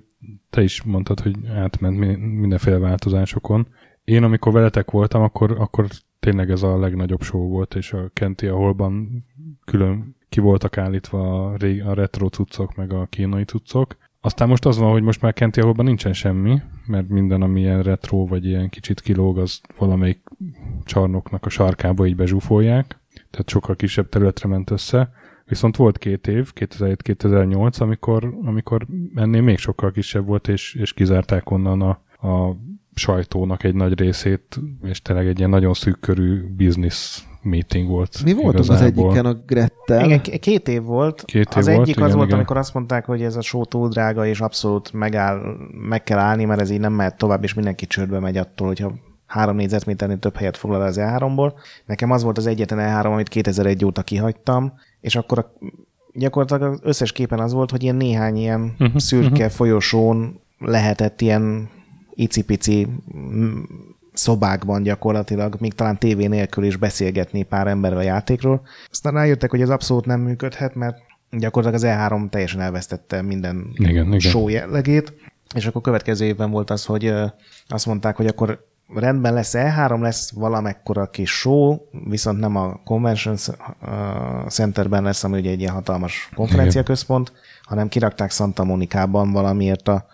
te is mondtad, hogy átment mi- mindenféle változásokon. Én, amikor veletek voltam, akkor, akkor tényleg ez a legnagyobb show volt, és a Kenti a holban külön ki voltak állítva a, ré, a retro cuccok, meg a kínai cuccok. Aztán most az van, hogy most már Kenti a holban nincsen semmi, mert minden, ami ilyen retro, vagy ilyen kicsit kilóg, az valamelyik csarnoknak a sarkába így bezsúfolják. Tehát sokkal kisebb területre ment össze. Viszont volt két év, 2007-2008, amikor, amikor ennél még sokkal kisebb volt, és, és kizárták onnan a, a sajtónak egy nagy részét, és tényleg egy ilyen nagyon szűk körű business meeting volt. Mi voltunk az egyiken a Grettel. Igen, k- két év volt. Két év az volt, egyik az igen, volt, igen. amikor azt mondták, hogy ez a show túl drága, és abszolút megáll, meg kell állni, mert ez így nem mehet tovább, és mindenki csődbe megy attól, hogyha három négyzetméternél több helyet foglal az E3-ból. Nekem az volt az egyetlen E3, amit 2001 óta kihagytam, és akkor a, gyakorlatilag az összes képen az volt, hogy ilyen néhány ilyen Mhm, szürke folyosón lehetett ilyen icipici mm, szobákban gyakorlatilag, még talán tévé nélkül is beszélgetni pár emberrel a játékról. Aztán rájöttek, hogy ez abszolút nem működhet, mert gyakorlatilag az E3 teljesen elvesztette minden Igen, igen. show jellegét, és akkor következő évben volt az, hogy azt mondták, hogy akkor rendben lesz E3, lesz valamekkora kis show, viszont nem a Convention Centerben lesz, ami ugye egy ilyen hatalmas konferenciaközpont, hanem kirakták Santa Monicában valamiért a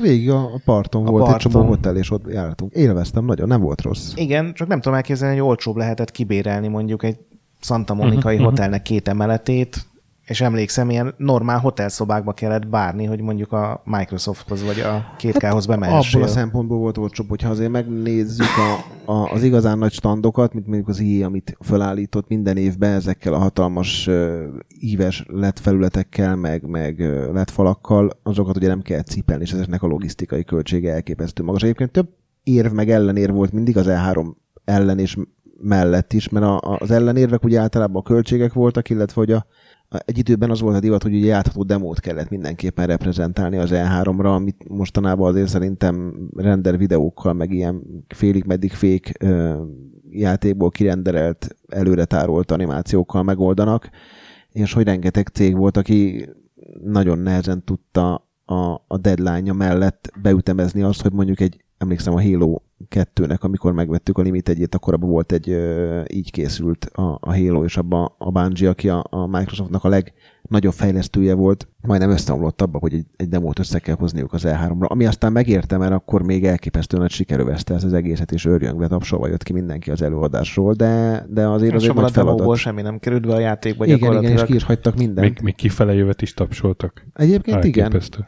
Végig a a parton A volt parton. egy csomó hotel, és ott jártunk. Élveztem nagyon, nem volt rossz. Igen, csak nem tudom elképzelni, hogy olcsóbb lehetett kibérelni mondjuk egy Santa Monikai hotelnek két emeletét, és emlékszem, ilyen normál hotelszobákba kellett bárni, hogy mondjuk a Microsofthoz vagy a 2K-hoz bemehessél. Abból a szempontból volt olcsóbb, hogyha azért megnézzük a, a, az igazán nagy standokat, mint mondjuk az IE, amit felállított minden évben ezekkel a hatalmas uh, íves LED felületekkel, meg, meg uh, LED falakkal, azokat ugye nem kell cipelni, és ezeknek a logisztikai költsége elképesztő magas. Egyébként több érv meg ellenér volt mindig az E3 ellen és mellett is, mert a, az ellenérvek ugye általában a költségek voltak, illetve hogy a- egy időben az volt a divat, hogy ugye játható demót kellett mindenképpen reprezentálni az E3-ra, amit mostanában azért szerintem render videókkal, meg ilyen félig meddig fék játékból kirenderelt, előre tárolt animációkkal megoldanak, és hogy rengeteg cég volt, aki nagyon nehezen tudta a, a deadline mellett beütemezni azt, hogy mondjuk egy, emlékszem a Halo kettőnek, amikor megvettük a Limit egyét, akkor abban volt egy, ö, így készült a, a Halo, és abban a Bungie, aki a, a Microsoftnak a legnagyobb fejlesztője volt, majdnem összeomlott abba, hogy egy, egy demót össze kell hozniuk az E3-ra, ami aztán megérte, mert akkor még elképesztően nagy sikerövezte ez az egészet, és őrjöngve tapsolva jött ki mindenki az előadásról, de, de azért az egy nagy demóból feladat. semmi nem került be a játékba Igen, igen, és gyakorlatilag. ki is hagytak mindent. Még, még kifele jövet is tapsoltak. Egyébként igen, Elképesztő.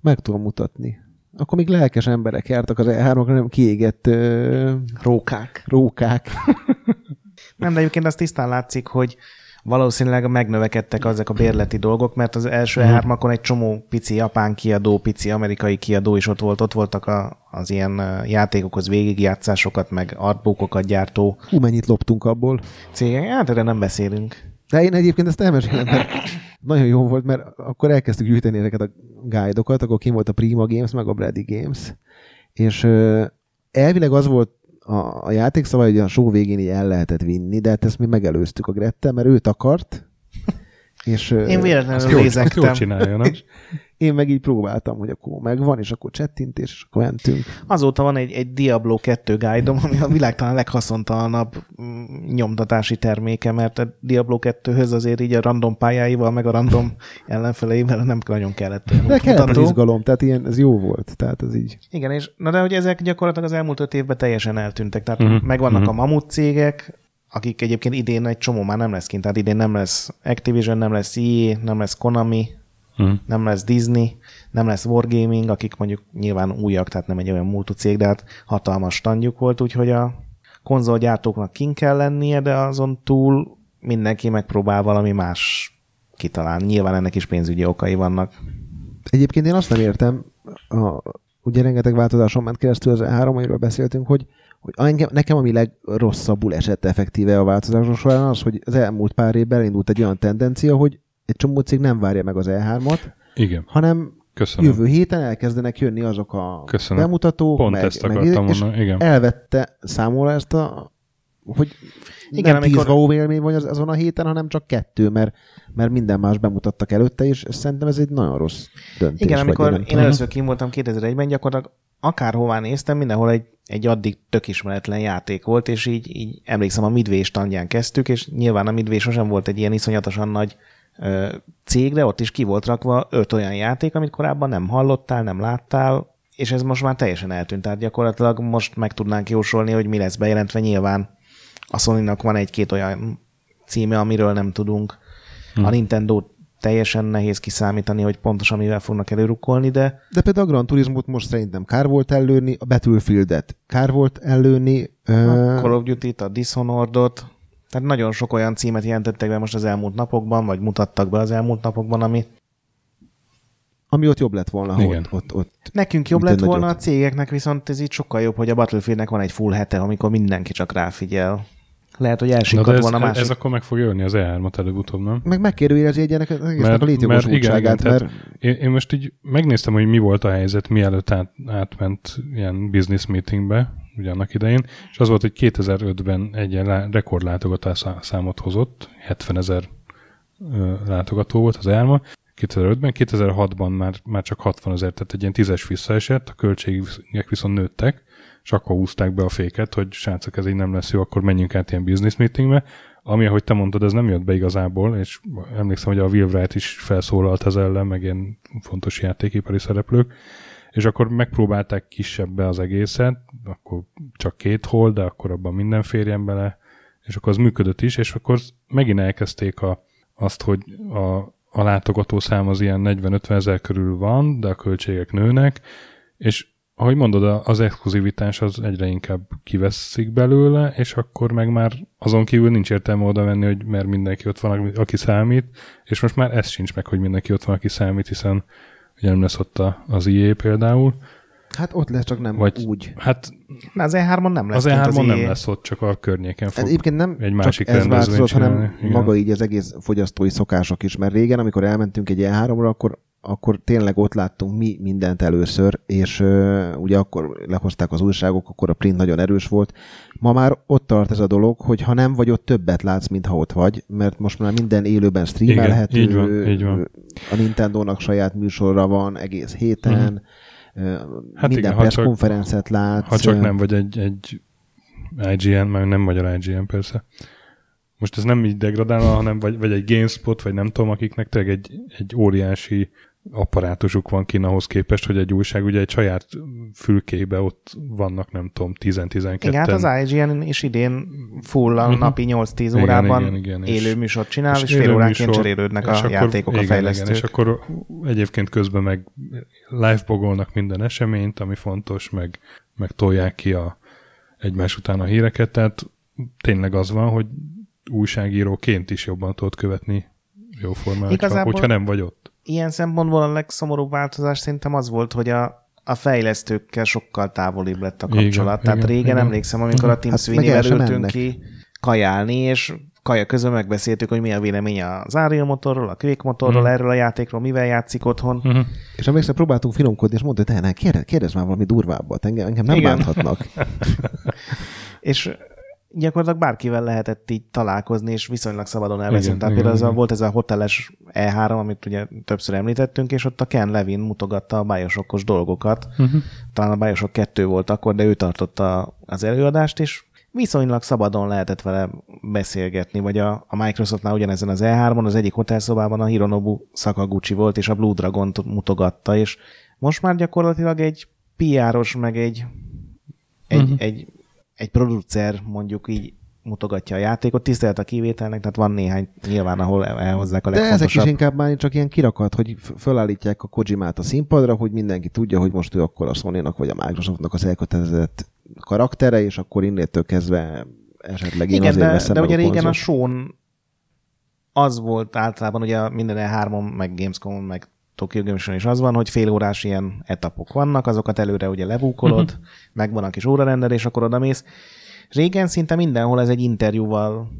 meg tudom mutatni. Akkor még lelkes emberek jártak az E3-okra, nem kiégett ö, Rókák. rókák. Nem, de egyébként az tisztán látszik, hogy valószínűleg megnövekedtek azok a bérleti dolgok, mert az első Mhm. E3-akon egy csomó pici japán kiadó, pici amerikai kiadó is ott volt. Ott voltak a, az ilyen játékokhoz végigjátszásokat, meg artbookokat gyártó Hú, mennyit loptunk abból. cégek. Hát erre nem beszélünk. De én egyébként ezt elmesélem, mert nagyon jó volt, mert akkor elkezdtük gyűjteni ezeket a guide-okat, akkor kim volt a Prima Games, meg a Brady Games, és elvileg az volt a, a játékszabály, hogy a show végén így el lehetett vinni, de hát ezt mi megelőztük a Grettel, mert őt akart, és Én véletlenül jól, azt jól csinálja, nem? én meg így próbáltam, hogy akkor megvan, és akkor csettintés, és akkor mentünk. Azóta van egy, egy Diablo 2 guide ami a világ talán leghaszontalanabb mm, nyomtatási terméke, mert a Diablo 2-höz azért így a random pályáival, meg a random ellenfeleivel nem nagyon kellett De kellett az izgalom, tehát ilyen, ez jó volt, tehát ez így. Igen, és na de hogy ezek gyakorlatilag az elmúlt öt évben teljesen eltűntek. Tehát Mhm, uh-huh, megvannak mhm. uh-huh. a mamut cégek, akik egyébként idén egy csomó már nem lesz kint. Tehát idén nem lesz Activision, nem lesz EA, nem lesz Konami, Hm. nem lesz Disney, nem lesz Wargaming, akik mondjuk nyilván újak, tehát nem egy olyan múltú cég, de hát hatalmas standjuk volt, úgyhogy a konzolgyártóknak kin kell lennie, de azon túl mindenki megpróbál valami más kitalálni. Nyilván ennek is pénzügyi okai vannak. Egyébként én azt nem értem, a, ugye rengeteg változáson ment keresztül az E3, amiről beszéltünk, hogy, hogy engem, nekem ami legrosszabbul esett effektíve a változások során az, hogy az elmúlt pár évben elindult egy olyan tendencia, hogy egy csomó cég nem várja meg az E3-at, Igen, hanem köszönöm. jövő héten elkezdenek jönni azok a Köszönöm. bemutatók, Pont meg, ezt meg, akartam és mondani, igen. elvette számomra ezt a hogy Igen, nem amikor- tíz wow élmény van az, azon a héten, hanem csak kettő, mert, mert minden más bemutattak előtte, és szerintem ez egy nagyon rossz döntés. Igen, vagy amikor én először kim voltam 2001-ben, gyakorlatilag akárhová néztem, mindenhol egy, egy addig tök ismeretlen játék volt, és így, így emlékszem, a Midway standján kezdtük, és nyilván a Midway sosem volt egy ilyen iszonyatosan nagy ö, cég, de ott is ki volt rakva öt olyan játék, amit korábban nem hallottál, nem láttál, és ez most már teljesen eltűnt. Tehát gyakorlatilag most meg tudnánk jósolni, hogy mi lesz bejelentve. Nyilván a sony van egy-két olyan címe, amiről nem tudunk. Hmm. A Nintendo teljesen nehéz kiszámítani, hogy pontosan mivel fognak előrukkolni, de De például a Gran Turismo-t most szerintem kár volt ellőni, a Battlefield-et kár volt ellőni. a ö, Call of Duty-t, a Dishonored-ot, tehát nagyon sok olyan címet jelentettek be most az elmúlt napokban, vagy mutattak be az elmúlt napokban, ami ami ott jobb lett volna, ha Igen. ott, ott, ott. nekünk jobb lett volna, a nagyot. cégeknek viszont ez így sokkal jobb, hogy a Battlefieldnek van egy full hete, amikor mindenki csak ráfigyel. Lehet, hogy ez, volna másik. ez akkor meg fog jönni az E3-at előbb-utóbb, nem? Meg megkérdőjelezi egy az egésznek Mert- a mert létjogosultságát, mert, igen, Én, én most így megnéztem, hogy mi volt a helyzet, mielőtt át, átment ilyen business meetingbe, ugye annak idején, és az volt, hogy 2005-ben egy ilyen lá- rekordlátogatás szá- számot hozott, 70 ezer látogató volt az elma, 2005-ben, 2006-ban már, már csak 60 ezer, tehát egy ilyen tízes visszaesett, a költségek viszont nőttek, és akkor húzták be a féket, hogy srácok, ez így nem lesz jó, akkor menjünk át ilyen business meetingbe, ami, ahogy te mondtad, ez nem jött be igazából, és emlékszem, hogy a Will Wright is felszólalt ez ellen, meg ilyen fontos játékipari szereplők, és akkor megpróbálták kisebbe az egészet, akkor csak két hol, de akkor abban minden férjen bele, és akkor az működött is, és akkor megint elkezdték a, azt, hogy a, a látogató szám az ilyen 40-50 ezer körül van, de a költségek nőnek, és ahogy mondod, a- az exkluzivitás az egyre inkább kiveszik belőle, és akkor meg már azon kívül nincs értelme oda menni, hogy mert mindenki ott van, aki számít, és most már ez sincs meg, hogy mindenki ott van, aki számít, hiszen ugye nem lesz ott az IE például. hát ott lesz, csak nem Vagy- úgy. Hát Na, az E3-on nem lesz az kint E3-on nem lesz ott, csak a környéken fog. Ez egyébként nem egy csak másik ez rendezvényt változott, hanem igen. maga így az egész fogyasztói szokások is, mert régen, amikor elmentünk egy E3-ra, akkor akkor tényleg ott láttunk mi mindent először, és uh, ugye akkor lehozták az újságok, akkor a print nagyon erős volt. Ma már ott tart ez a dolog, hogy ha nem vagy ott, többet látsz, mint ha ott vagy, mert most már minden élőben streamelhető. Igen, így van, így van. A Nintendo-nak saját műsorra van egész héten. Hát minden igen, konferenciát látsz. Ha csak nem vagy egy, egy IGN, mert nem magyar IGN persze. Most ez nem így degradálna, hanem vagy, vagy egy GameSpot, vagy nem tudom, akiknek tényleg egy, egy óriási apparátusuk van kín ahhoz képest, hogy egy újság ugye egy saját fülkébe ott vannak, nem tudom, 10-12. Igen, hát az IGN is idén full a uh-huh. napi 8-10 órában igen, igen, igen, élő műsort csinál, és, és fél óránként cserélődnek a akkor, játékok igen, a fejlesztők. Igen, és akkor egyébként közben meg live minden eseményt, ami fontos, meg, meg tolják ki a, egymás után a híreket, tehát tényleg az van, hogy újságíróként is jobban tudod követni jó formán, hogyha, hogyha nem vagy ott. Ilyen szempontból a legszomorúbb változás szerintem az volt, hogy a, a fejlesztőkkel sokkal távolibb lett a kapcsolat. Igen, Tehát igen, régen igen. emlékszem, amikor a Team hát Sweeney-vel ültünk ki kajálni, és kaja közben megbeszéltük, hogy mi a véleménye az Ariel motorról, a Quake motorról, mm. erről a játékról, mivel játszik otthon. Mm-hmm. És emlékszem, próbáltunk finomkodni, és mondta, hogy te ne, kérdez, kérdez már valami durvábbat, engem, engem nem Igen. bánthatnak. és gyakorlatilag bárkivel lehetett így találkozni, és viszonylag szabadon elbeszélni. Tehát például igen. volt ez a hoteles E3, amit ugye többször említettünk, és ott a Ken Levin mutogatta a bájosokos dolgokat. Uh-huh. Talán a bájosok kettő volt akkor, de ő tartotta az előadást, és viszonylag szabadon lehetett vele beszélgetni, vagy a, a Microsoftnál ugyanezen az E3-on, az egyik hotelszobában a Hironobu Sakaguchi volt, és a Blue dragon mutogatta, és most már gyakorlatilag egy PR-os, meg egy, egy, uh-huh. egy egy producer mondjuk így mutogatja a játékot, tisztelt a kivételnek, tehát van néhány nyilván, ahol elhozzák a legfontosabb. De ezek is inkább már csak ilyen kirakat, hogy fölállítják a Kojimát a színpadra, hogy mindenki tudja, hogy most ő akkor a sony vagy a Microsoftnak az elkötelezett karaktere, és akkor innétől kezdve esetleg én Igen, azért de, veszem de ugye régen a Sean az volt általában, ugye minden E3-on, meg Gamescom, meg Tokyo Game is az van, hogy fél órás ilyen etapok vannak, azokat előre ugye levúkolod, uh-huh. megvan a kis órarendel, és akkor odamész. Régen szinte mindenhol ez egy interjúval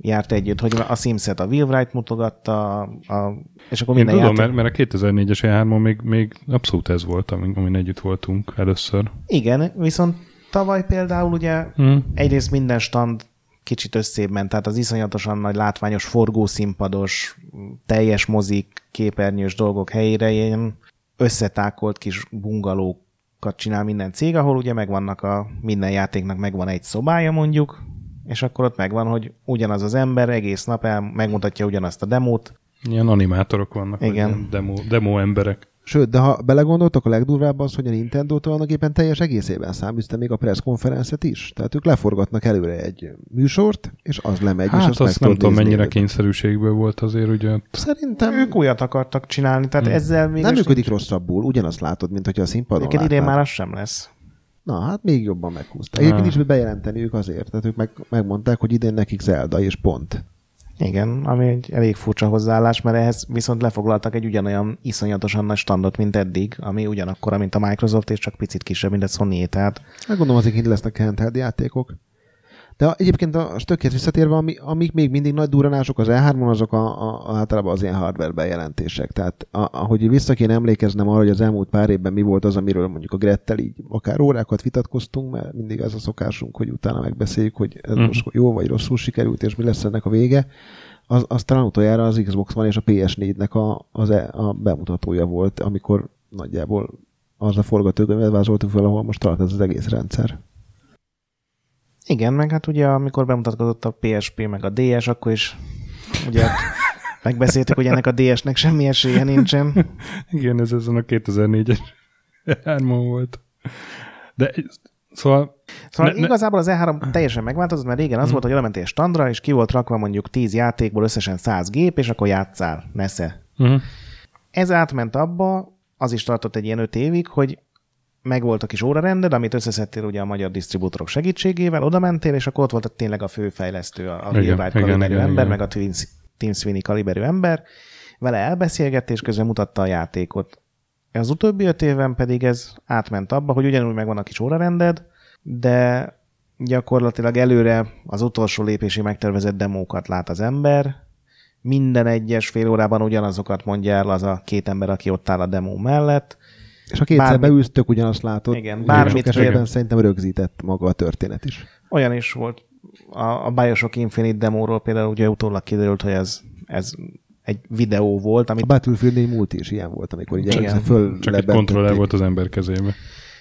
járt együtt, hogy a Simset a Will Wright mutogatta, a, és akkor minden Én tudom, játék... mert, mert a 2004-es e még, még abszolút ez volt, amin, amin együtt voltunk először. Igen, viszont tavaly például ugye hmm. egyrészt minden stand kicsit összébb ment, tehát az iszonyatosan nagy látványos forgószínpados, teljes mozik, képernyős dolgok helyére ilyen összetákolt kis bungalókat csinál minden cég, ahol ugye megvannak a minden játéknak megvan egy szobája mondjuk, és akkor ott megvan, hogy ugyanaz az ember egész nap el, megmutatja ugyanazt a demót. Ilyen animátorok vannak, Igen. demo, demo emberek. Sőt, de ha belegondoltok, a legdurvább az, hogy a Nintendo tulajdonképpen teljes egészében száműzte még a konferenciát is. Tehát ők leforgatnak előre egy műsort, és az lemegy, hát és azt, azt nem tudom, mennyire kényszerűségből volt azért, ugye. Szerintem... Ők újat akartak csinálni, tehát hmm. ezzel még... Nem működik rosszabbul, ugyanazt látod, mint hogyha a színpadon Neked idén már az sem lesz. Na, hát még jobban meghúzták. Egyébként is bejelenteni ők azért, tehát ők meg, megmondták, hogy idén nekik Zelda, és pont. Igen, ami egy elég furcsa hozzáállás, mert ehhez viszont lefoglaltak egy ugyanolyan iszonyatosan nagy standot, mint eddig, ami ugyanakkor, mint a Microsoft, és csak picit kisebb, mint a sony tehát... Hát gondolom azért így lesznek handheld játékok. De egyébként a stökhez visszatérve, ami, amik még mindig nagy duranások az E3-on, azok a, a, általában az ilyen hardware bejelentések. Tehát a, ahogy vissza kéne emlékeznem arra, hogy az elmúlt pár évben mi volt az, amiről mondjuk a Grettel így akár órákat vitatkoztunk, mert mindig az a szokásunk, hogy utána megbeszéljük, hogy ez uh-huh. most jó vagy rosszul sikerült, és mi lesz ennek a vége. Az, az talán utoljára az Xbox van és a PS4-nek a, az e, a bemutatója volt, amikor nagyjából az a forgatókönyvet vázoltuk fel, ahol most tart ez az egész rendszer. Igen, meg hát ugye amikor bemutatkozott a PSP meg a DS, akkor is ugye megbeszéltük, hogy ennek a DS-nek semmi esélye nincsen. Igen, ez ezen a 2004-es hármon volt. De szóval... Szóval ne, igazából az E3 teljesen megváltozott, mert régen az hmm. volt, hogy elmentél standra, és ki volt rakva mondjuk 10 játékból összesen 100 gép, és akkor játszál, nesze. Hmm. Ez átment abba, az is tartott egy ilyen 5 évig, hogy megvolt a kis órarended, amit összeszedtél ugye a magyar disztribútorok segítségével, oda mentél, és akkor ott volt tényleg a főfejlesztő, a, a Wheelwright kaliberű igen, ember, igen. meg a Team Sweeney kaliberű ember, vele elbeszélgett, és közben mutatta a játékot. Az utóbbi öt évben pedig ez átment abba, hogy ugyanúgy megvan a kis órarended, de gyakorlatilag előre az utolsó lépési megtervezett demókat lát az ember, minden egyes fél órában ugyanazokat mondja el az a két ember, aki ott áll a demó mellett, és ha kétszer bármi... beülsz, tök ugyanazt látod. Igen, bármit. Esetben szerintem rögzített maga a történet is. Olyan is volt. A, a Bioshock Infinite demóról például ugye utólag kiderült, hogy ez, ez egy videó volt, A amit Battlefield 4 múlt is ilyen volt, amikor így Igen. föl Csak egy kontroller volt az ember kezébe.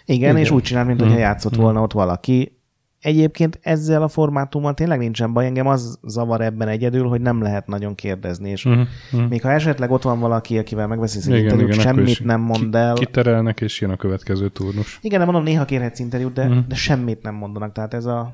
Igen, Igen. és úgy csinált, mint hogyha Mm. játszott volna ott valaki. Egyébként ezzel a formátummal tényleg nincsen baj, engem az zavar ebben egyedül, hogy nem lehet nagyon kérdezni, és Uh-huh. Uh-huh. még ha esetleg ott van valaki, akivel megbeszélsz egy interjút, igen, semmit nem mond el. Kiterelnek, és jön a következő turnus. Igen, de mondom, néha kérhetsz interjút, de, Mhm. de semmit nem mondanak. Tehát ez a,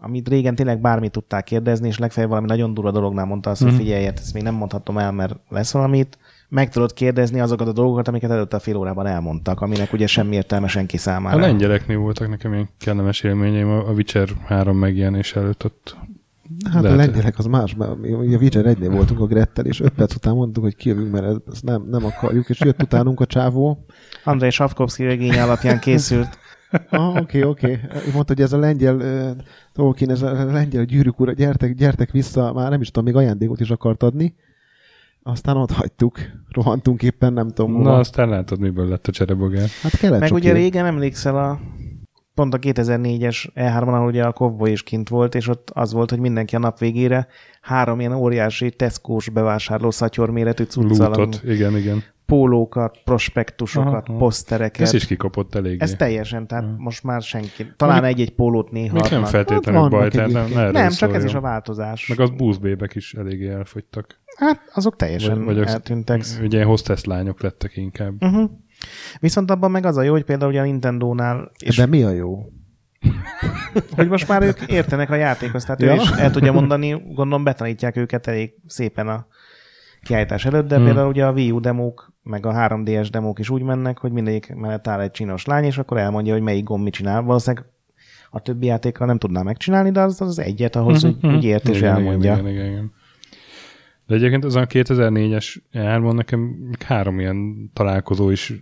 amit régen tényleg bármit tudták kérdezni, és legfeljebb valami nagyon durva dolognál mondta azt, hogy Mhm. figyelj, hát ezt még nem mondhatom el, mert lesz valamit. Meg tudod kérdezni azokat a dolgokat, amiket előtte a fél órában elmondtak, aminek ugye semmi értelme senki A számára. lengyeleknél voltak nekem ilyen kellemes élményeim a a Witcher 3 megjelenés előtt ott. Hát Lehet. a lengyelek az más, mert mi a Witcher 1 voltunk a Grettel, és öt perc után mondtuk, hogy kijövünk, mert ezt- nem, nem akarjuk, és jött utánunk a csávó. Andrei Savkovszki regénye alapján készült. Ah, oké, oké. Okay. Mondta, hogy ez a lengyel, uh, Tolkien, ez a lengyel gyűrűk ura, gyertek, gyertek vissza, már nem is tudom, még ajándékot is akart adni. Aztán ott hagytuk, rohantunk éppen, nem tudom Na, hova. aztán látod, miből lett a cserebogár. Hát kellett Meg ugye év. régen emlékszel a pont a 2004-es E3-on, ahol ugye a Cowboy is kint volt, és ott az volt, hogy mindenki a nap végére három ilyen óriási Tesco-s bevásárló szatyor méretű cuccal, igen, igen. pólókat, prospektusokat, Aha. posztereket. Ez is kikapott eléggé. Ez teljesen, tehát most már senki. Talán egy-egy pólót néha Még nem feltétlenül Hát baj, tehát nem, egyébként. ne erről Nem, csak ez is a változás. Meg az búzbébek is eléggé elfogytak. Hát azok teljesen Vagy, vagy az, eltűntek. ugye ilyen hostess lányok lettek inkább. Uh-huh. Viszont abban meg az a jó, hogy például ugye a Nintendo-nál, és De mi a jó? Hogy most már ők értenek a játékhoz, tehát Ja. ő is el tudja mondani, gondolom betanítják őket elég szépen a kiállítás előtt, de Hmm. például ugye a Wii U demók, meg a 3DS demók is úgy mennek, hogy mindegyik mellett áll egy csinos lány, és akkor elmondja, hogy melyik gomb mit csinál. Valószínűleg a többi játékkal nem tudná megcsinálni, de az az egyet ahhoz úgy, úgy ért és Mhm. Igen, elmondja. Igen, igen, igen. De egyébként az a 2004-es jármon nekem három ilyen találkozó is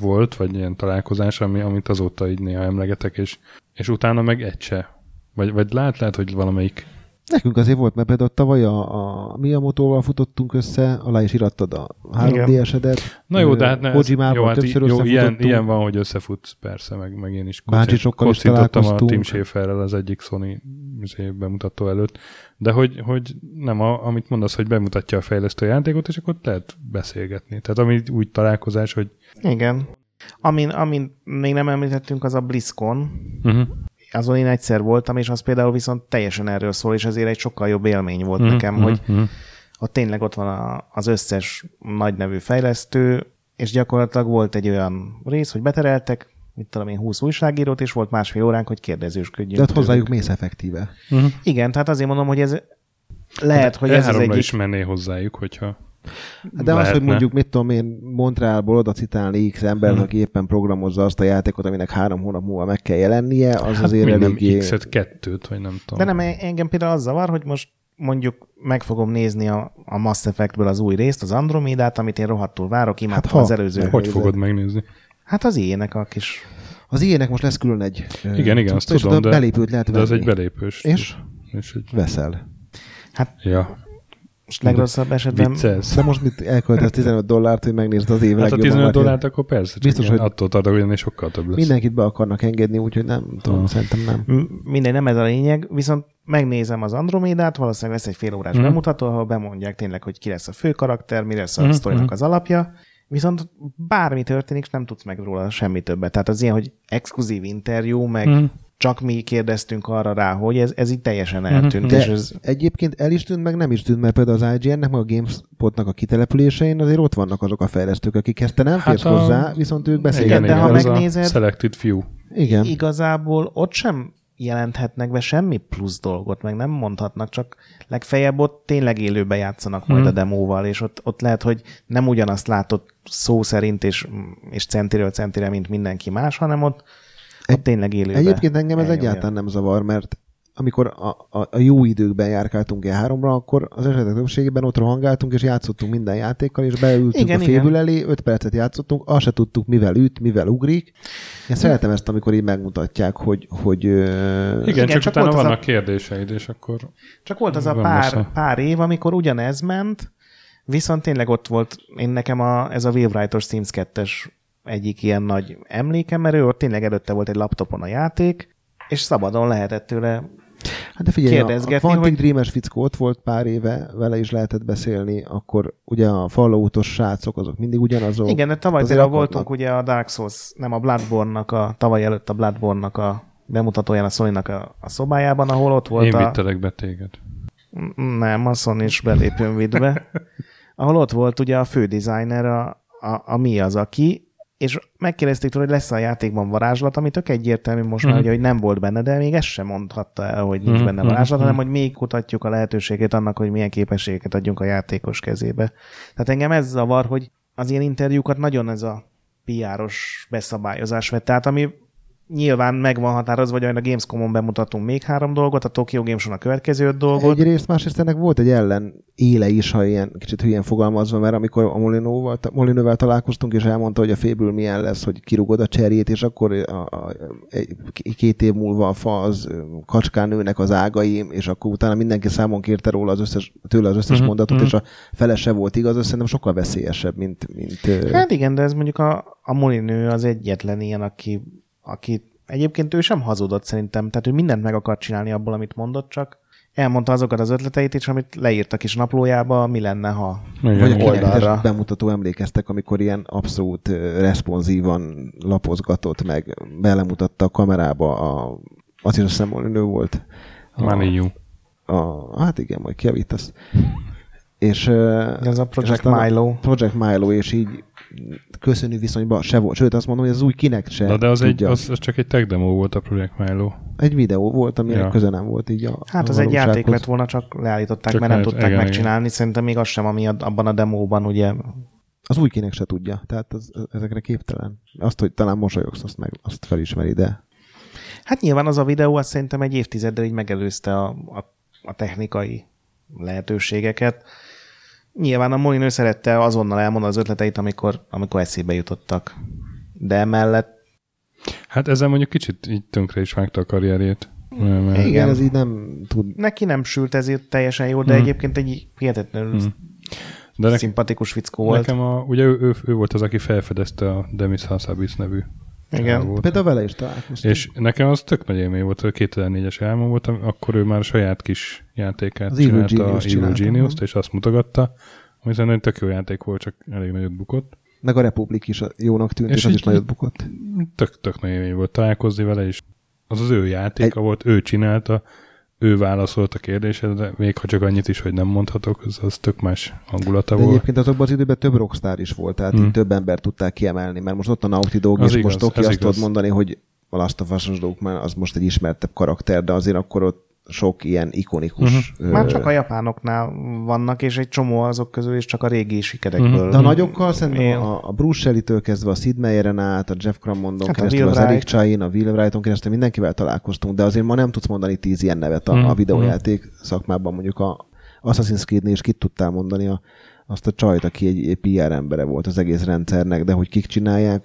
volt, vagy ilyen találkozás, ami, amit azóta így néha emlegetek, és, és utána meg egy se. Vagy, vagy lát, lehet, hogy valamelyik. Nekünk azért volt, mert például tavaly a, a Miyamoto-val futottunk össze, alá is irattad a 3DS-edet. Na jó, de hát ne, Kojimával jó, hát többször jó, ilyen, ilyen van, hogy összefutsz, persze, meg, meg én is kocintottam a. Tim Schaferrel az egyik Sony izé bemutató előtt, de hogy, hogy nem, a, amit mondasz, hogy bemutatja a fejlesztő játékot, és akkor lehet beszélgetni. Tehát ami úgy találkozás, hogy Igen. Amin, amin még nem említettünk, az a BlizzCon. uh-huh. Azon én egyszer voltam, és az például viszont teljesen erről szól, és ezért egy sokkal jobb élmény volt Mhm, nekem, mhm, hogy mhm. ott tényleg ott van a, az összes nagy nevű fejlesztő, és gyakorlatilag volt egy olyan rész, hogy betereltek, mit tudom én, 20 újságírót, és volt másfél óránk, hogy kérdezősködjünk. De hát tőlük. hozzájuk mész effektíve. Uh-huh. Igen, tehát azért mondom, hogy ez lehet, hogy ez az E3-ra egyik... is menné hozzájuk, hogyha De az, lehetne. hogy mondjuk, mit tudom én, Montrealból oda citálni X embert, Hmm. aki éppen programozza azt a játékot, aminek három hónap múlva meg kell jelennie, az Hát azért még nem eléggé... X-et, kettőt, vagy nem tudom. De nem, engem például az zavar, hogy most mondjuk meg fogom nézni a, a Mass Effectből az új részt, az Andromedát, amit én rohadtul várok, imádtam Hát ha. az előző. Hogy fogod megnézni? Hát az ilyenek a kis... Az ilyenek most lesz külön egy... Igen, igen, azt tudom, oda de, belépőt lehet de az venni. egy belépős. És? és egy, Veszel. ja. Most legrosszabb esetben... Vicces. De most mit elköltesz 15 dollárt, hogy megnézd az év Hát a legjobban 15 várt- dollárt akkor persze, csak Biztos, hogy- attól tartok, hogy ennél sokkal több lesz. Mindenkit be akarnak engedni, úgyhogy nem tudom, Ah. szerintem nem. Mindegy, nem ez a lényeg, viszont megnézem az Andromédát, valószínűleg lesz egy fél órás Mhm. bemutató, ahol bemondják tényleg, hogy ki lesz a fő karakter, mi lesz a Mhm, sztorinak mhm. az alapja, viszont bármi történik, nem tudsz meg róla semmi többet. Tehát az ilyen, hogy exkluzív interjú, meg Mhm. csak mi kérdeztünk arra rá, hogy ez, ez így teljesen eltűnt. De És ez, egyébként el is tűnt, meg nem is tűnt, mert például az IGN-nek, meg a GameSpotnak a kitelepülésein azért ott vannak azok a fejlesztők, akik ezt te nem Hát férsz a- hozzá, viszont ők Igen, beszélgetnek. de ha megnézed- Selected Few. Igen. igazából ott sem jelenthetnek be semmi plusz dolgot, meg nem mondhatnak, csak legfeljebb ott tényleg élőben játszanak majd Mhm. a demóval, és ott, ott lehet, hogy nem ugyanazt látod szó szerint és, és centiről centire, mint mindenki más, hanem ott, ott tényleg élőben. Egyébként engem ez elnyomja. egyáltalán nem zavar, mert amikor a, a, a jó időkben járkáltunk E3-ra, akkor az esetek többségében ott rohangáltunk, és játszottunk minden játékkal, és beültünk Igen, a fébül igen. elé, 5 percet játszottunk, azt se tudtuk, mivel üt, mivel ugrik. Én szeretem ezt, amikor így megmutatják, hogy, hogy Igen, Igen, csak, csak utána volt az a- vannak kérdéseid, és akkor Csak volt az a pár, pár év, amikor ugyanez ment, viszont tényleg ott volt én nekem a, ez a Wave Writers Teams 2-es egyik ilyen nagy emlékem, mert ő ott tényleg előtte volt egy laptopon a játék, és szabadon lehetett tőle Hát de figyelj, a, Quantic hogy- Dream-es fickó ott volt pár éve, vele is lehetett beszélni, akkor ugye a Falloutos srácok azok mindig ugyanazok. Igen, de tavaly Azért például akarnak. voltunk ugye a Dark Souls, nem a Bloodborne-nak, a tavaly előtt a Bloodborne-nak a bemutatóján a sony a, a szobájában, ahol ott volt Én a... vittelek be téged. Nem, a Sony is belépőn vitt be. Ahol ott volt ugye a fő designer, a, a, a mi az, aki, és megkérdezték tőle, hogy lesz a játékban varázslat, ami tök egyértelmű most már, Mhm. ugye, hogy nem volt benne, de még ezt sem mondhatta el, hogy nincs Mhm, benne mhm, varázslat, mhm. hanem hogy még kutatjuk a lehetőségét annak, hogy milyen képességeket adjunk a játékos kezébe. Tehát engem ez zavar, hogy az ilyen interjúkat nagyon ez a PR-os beszabályozás vett. Tehát ami nyilván meg van határozva, hogy a Gamescom-on bemutatunk még három dolgot, a Tokyo Games a következő öt dolgot. Egyrészt, másrészt ennek volt egy ellen éle is, ha ilyen kicsit hülyén fogalmazva, mert amikor a Molinóval, Molinóval találkoztunk, és elmondta, hogy a féből milyen lesz, hogy kirugod a cserjét, és akkor a, a, egy, két év múlva a fa az kacskán nőnek az ágai, és akkor utána mindenki számon kérte róla az összes, tőle az összes Mhm, mondatot, mhm. és a fele se volt igaz, az szerintem sokkal veszélyesebb, mint, mint Hát igen, de ez mondjuk a, a Molinő az egyetlen ilyen, aki, aki egyébként ő sem hazudott szerintem, tehát ő mindent meg akart csinálni abból, amit mondott, csak elmondta azokat az ötleteit is, amit leírtak is naplójába, mi lenne, ha Vagy a oldalra. bemutató emlékeztek, amikor ilyen abszolút responsívan lapozgatott, meg belemutatta a kamerába a, az is a szemolnő volt. A, Maniu. a, hát igen, majd kiavítasz. És, Ez a Project a Milo. Project Milo, és így köszönő viszonyban se volt. Sőt, azt mondom, hogy az új kinek se Na, de az, egy, tudja. az, az, csak egy tech demo volt a Project Milo. egy videó volt, ami Ja. köze nem volt így a Hát az egy játék lett volna, csak leállították, Csak mert nem tudták igen, megcsinálni. Szerintem még az sem, ami abban a demóban, ugye. Az új kinek se tudja, tehát az, ezekre képtelen. Azt, hogy talán mosolyogsz, azt, meg, azt felismeri, de Hát nyilván az a videó, azt szerintem egy évtizeddel így megelőzte a, a, a technikai lehetőségeket. Nyilván a Molinő szerette azonnal elmondani az ötleteit, amikor, amikor eszébe jutottak. De emellett Hát ezzel mondjuk kicsit így tönkre is vágta a karrierjét. Mert- mert- Igen. igen, ez így nem tud. neki nem sült ezért teljesen jó, de Hmm. egyébként egy hihetetlenül Hmm. De nek, szimpatikus fickó volt. nekem a, ugye ő, ő, ő, volt az, aki felfedezte a Demis Hassabis nevű Igen. csávót. Például vele is találkoztunk. És nekem az tök nagy élmény volt, hogy 2004-es álmom volt, am- akkor ő már a saját kis játékát Az Evil csinálta, Genius a Evil. Genius-t, és azt mutogatta, ami szerintem egy tök jó játék volt, csak elég nagyot bukott. Meg a Republik is jónak tűnt, És és, az is nagyot bukott. Tök, tök nagy élmény volt találkozni vele, és az az ő játéka volt, ő csinálta, ő válaszolt a kérdésedre, még ha csak annyit is, hogy nem mondhatok, az, az tök más hangulata De volt. egyébként azokban az időben több rockstar is volt, tehát Hmm. így több ember tudták kiemelni, mert most ott a Naughty Dog, Az és igaz, most ez azt igaz. mondani, hogy a Last of Us-os Dogman az most egy ismertebb karakter, de azért akkor ott sok ilyen ikonikus... Mhm. ö, Már csak a japánoknál vannak, és egy csomó azok közül is csak a régi sikerekből. Mhm. De a nagyokkal szerintem Igen. a, a Bruce Shelley-től kezdve a Sid Meieren át, a Jeff Crammondon Hát a keresztül, az Eric. Chain, a Will Wrighton keresztül mindenkivel találkoztunk, de azért ma nem tudsz mondani tíz ilyen nevet a, Mhm. a videójáték szakmában, mondjuk a Assassin's Creed-nél is kit tudtál mondani a, azt a csajt, aki egy, egy PR embere volt az egész rendszernek, de hogy kik csinálják,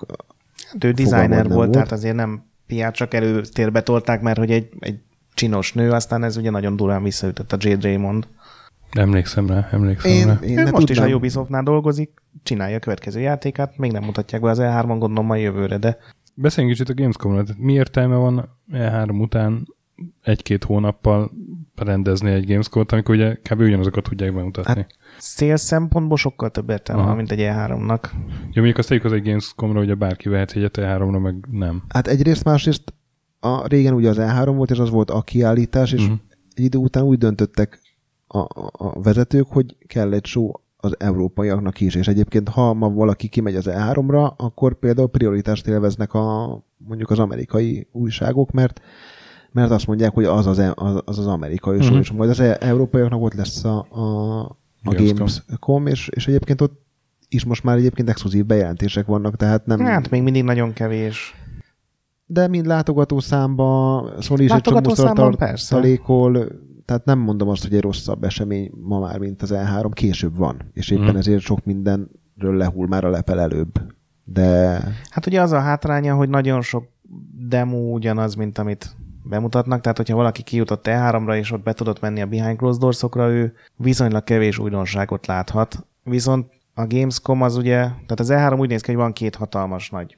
Hát ő designer volt, volt. tehát azért nem PR, csak előtérbe tolták, mert hogy egy, egy csinos nő, aztán ez ugye nagyon durán visszaütött a Jade Raymond. Emlékszem rá, emlékszem én, rá. én ne most is a tudnám. Ubisoftnál dolgozik, csinálja a következő játékát, még nem mutatják be az E3-on, gondolom majd jövőre, de Beszéljünk kicsit a Gamescom-ról. Tehát Mi értelme van E3 után egy-két hónappal rendezni egy Gamescom-ot, amikor ugye kb. ugyanazokat tudják bemutatni. Hát, szél szempontból sokkal több értelme van, mint egy E3-nak. Jó, mondjuk azt tegyük az egy Gamescom-ra, ugye bárki vehet egyet E3-ra, meg nem. Hát egyrészt, másrészt a, régen ugye az E3 volt, és az volt a kiállítás, és uh-huh. egy idő után úgy döntöttek a, a, a vezetők, hogy kell egy show az európaiaknak is, és egyébként ha ma valaki kimegy az E3-ra, akkor például prioritást élveznek a, mondjuk az amerikai újságok, mert mert azt mondják, hogy az az, az, az, az amerikai show, Mhm. és majd az e- európaiaknak ott lesz a, a, a Gamescom. Gamescom, és, és egyébként ott is most már egyébként exkluzív bejelentések vannak, tehát nem... Hát még mindig nagyon kevés. De mind látogató számba, Sony is egy csomószor számban tar- persze. talékol, tehát nem mondom azt, hogy egy rosszabb esemény ma már, mint az E3, később van, és éppen Mhm. ezért sok mindenről lehúl már a lepel előbb. De Hát ugye az a hátránya, hogy nagyon sok demo ugyanaz, mint amit bemutatnak, tehát hogyha valaki kijutott E3-ra, és ott be tudott menni a Behind Closed Doors-okra, ő viszonylag kevés újdonságot láthat. Viszont a Gamescom az ugye, tehát az E3 úgy néz ki, hogy van két hatalmas nagy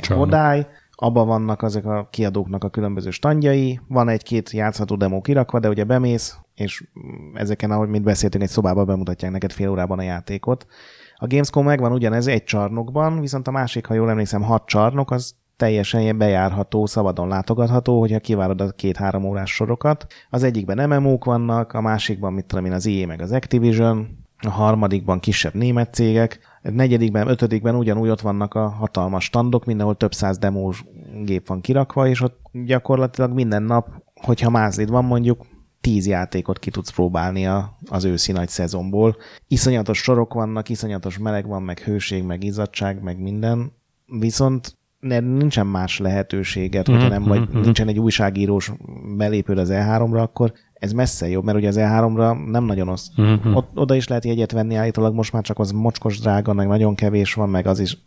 Csarnok. hodály, abban vannak azok a kiadóknak a különböző standjai, van egy-két játszható demo kirakva, de ugye bemész, és ezeken, ahogy mint beszéltünk, egy szobában bemutatják neked fél órában a játékot. A Gamescom megvan ugyanez egy csarnokban, viszont a másik, ha jól emlékszem, hat csarnok, az teljesen bejárható, szabadon látogatható, hogyha kivárod a két-három órás sorokat. Az egyikben MMO-k vannak, a másikban, mit tudom én, az EA meg az Activision, a harmadikban kisebb német cégek, negyedikben, ötödikben ugyanúgy ott vannak a hatalmas standok, mindenhol több száz demós gép van kirakva, és ott gyakorlatilag minden nap, hogyha mázlid van mondjuk, tíz játékot ki tudsz próbálni a, az őszi nagy szezonból. Iszonyatos sorok vannak, iszonyatos meleg van, meg hőség, meg izzadság, meg minden. Viszont nincsen más lehetőséget, hogyha nem vagy, Mhm, mhm. nincsen egy újságírós belépőd az E3-ra, akkor ez messze jobb, mert ugye az E3-ra nem nagyon osz. Mhm. Ott, oda is lehet jegyet venni állítólag, most már csak az mocskos drága, meg nagyon kevés van, meg az is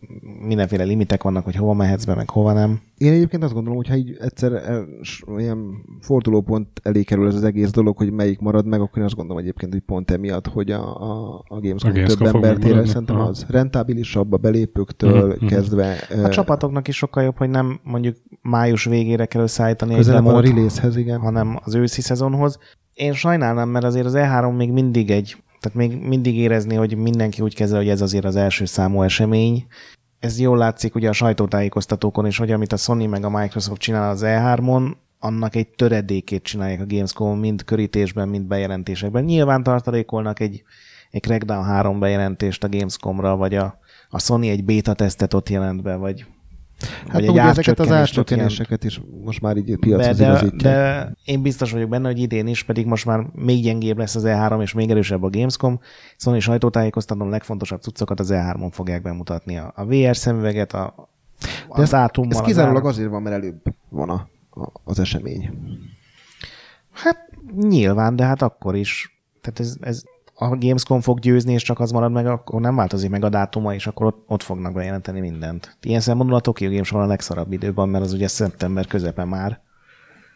mindenféle limitek vannak, hogy hova mehetsz be, meg hova nem. Én egyébként azt gondolom, hogy ha így egyszer s- ilyen fordulópont elé kerül ez az egész dolog, hogy melyik marad meg, akkor én azt gondolom egyébként, hogy pont emiatt, hogy a, a, a Gamescom, A Gamescom több embert ér, szerintem Aha. az rentábilisabb a belépőktől mhm. kezdve. A eh, csapatoknak is sokkal jobb, hogy nem mondjuk május végére kell összeállítani egy van a demót, release-hez, igen. hanem az őszi szezonhoz. Én sajnálnám, mert azért az E3 még mindig egy, tehát még mindig érezni, hogy mindenki úgy kezel, hogy ez azért az első számú esemény. Ez jól látszik ugye a sajtótájékoztatókon is, hogy amit a Sony meg a Microsoft csinál az E3-on, annak egy töredékét csinálják a Gamescom mind körítésben, mind bejelentésekben. Nyilván tartalékolnak egy, egy Crackdown 3 bejelentést a Gamescomra, vagy a, a Sony egy beta tesztet ott jelent be, vagy, Hát vagy ugye ezeket az árcsökkenéseket is most már így piachoz de, igazítják. de én biztos vagyok benne, hogy idén is, pedig most már még gyengébb lesz az E3, és még erősebb a Gamescom. Sony sajtótájékoztatom, legfontosabb cuccokat az E3-on fogják bemutatni. A, a VR szemüveget, a, De ez, dátummal. ez az kizárólag azért van, mert előbb van a, a, az esemény. Hát nyilván, de hát akkor is. Tehát ez, ez a Gamescom fog győzni, és csak az marad meg, akkor nem változik meg a dátuma, és akkor ott, ott fognak bejelenteni mindent. Ilyen szempontból a Tokyo Game Show a legszarabb időben, mert az ugye szeptember közepe már.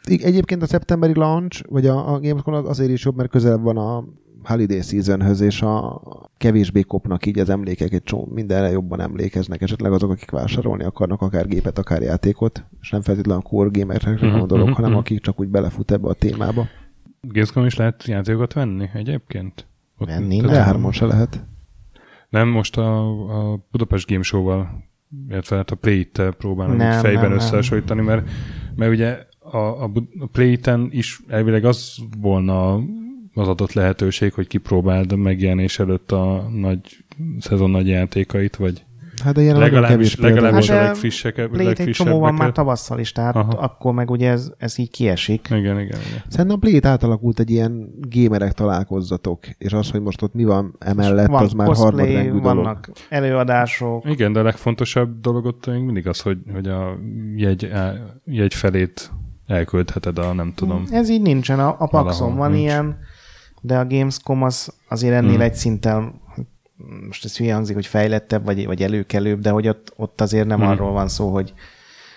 Egyébként a szeptemberi launch, vagy a, a Gamescom az azért is jobb, mert közelebb van a holiday seasonhöz, és a kevésbé kopnak így az emlékek, egy csomó mindenre jobban emlékeznek, esetleg azok, akik vásárolni akarnak akár gépet, akár játékot, és nem feltétlenül a core gamerekre Mhm, gondolok, mhm, hanem mhm. akik csak úgy belefut ebbe a témába. Gamescom is lehet játékokat venni egyébként? Venni? tehát- háromon se lehet. Nem, most a, a Budapest Game Show-val, illetve hát a Play-t próbálom Nem, fejben nem, összehasonlítani, mert, mert ugye a, a, a Play-ten is elvileg az volna az adott lehetőség, hogy kipróbáld megjelenés előtt a nagy szezon nagy játékait, vagy Hát de ilyen legalábbis, kevés legalábbis Hát a legfrissek, Play egy csomó van már legfrissebbeket. tavasszal is, tehát Aha. akkor meg ugye ez, ez így kiesik. Igen, igen, igen. Szerintem a Play-t átalakult egy ilyen gamerek találkozzatok, és az, hogy most ott mi van emellett, van az már cosplay, harmadrendű dolog. vannak előadások, Igen, de a legfontosabb dolog ott még mindig az, hogy, hogy a jegy, á- jegy felét elköltheted a nem tudom. Ez így nincsen. A, a Paxon van nincs. ilyen, de a Gamescom az azért ennél Hmm. egy szinten most ez hülye hangzik, hogy fejlettebb, vagy, vagy előkelőbb, de hogy ott, ott azért nem Hmm. arról van szó, hogy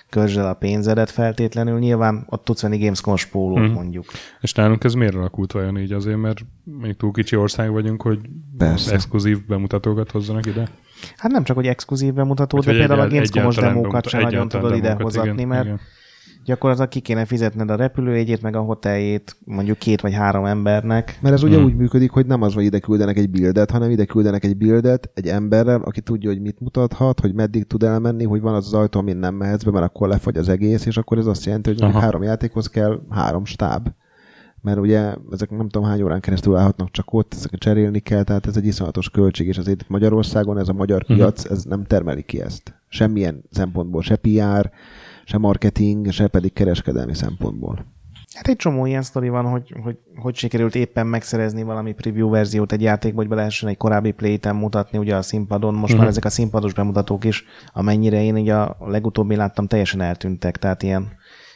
körzsd el a pénzedet feltétlenül. Nyilván ott tudsz venni Gamescom-os pólót Hmm. mondjuk. És nálunk ez miért alakult vajon így azért, mert még túl kicsi ország vagyunk, hogy Persze. exkluzív bemutatókat hozzanak ide? Hát nem csak, hogy exkluzív bemutató, Vagy de például a Gamescom-os demókat sem nagyon tudod ide demókat, hozatni, igen, mert igen. Gyakorlatilag ki kéne fizetned a repülőjegyét, meg a hoteljét mondjuk két vagy három embernek. Mert ez ugye Hmm. úgy működik, hogy nem az, hogy ide küldenek egy buildet, hanem ide küldenek egy buildet egy emberrel, aki tudja, hogy mit mutathat, hogy meddig tud elmenni, hogy van az az ajtó, amin nem mehetsz be, mert akkor lefagy az egész, és akkor ez azt jelenti, hogy Aha. három játékhoz kell három stáb. Mert ugye ezek nem tudom hány órán keresztül állhatnak csak ott, ezeket cserélni kell, tehát ez egy iszonyatos költség, és azért Magyarországon ez a magyar Mhm. piac, ez nem termeli ki ezt. Semmilyen szempontból, se PR, se marketing, se pedig kereskedelmi szempontból. Hát egy csomó ilyen sztori van, hogy, hogy hogy sikerült éppen megszerezni valami preview verziót egy játékba, hogy be lehessen egy korábbi playten mutatni ugye a színpadon. Most Mhm. már ezek a színpados bemutatók is, amennyire én ugye a legutóbbi láttam, teljesen eltűntek. Tehát ilyen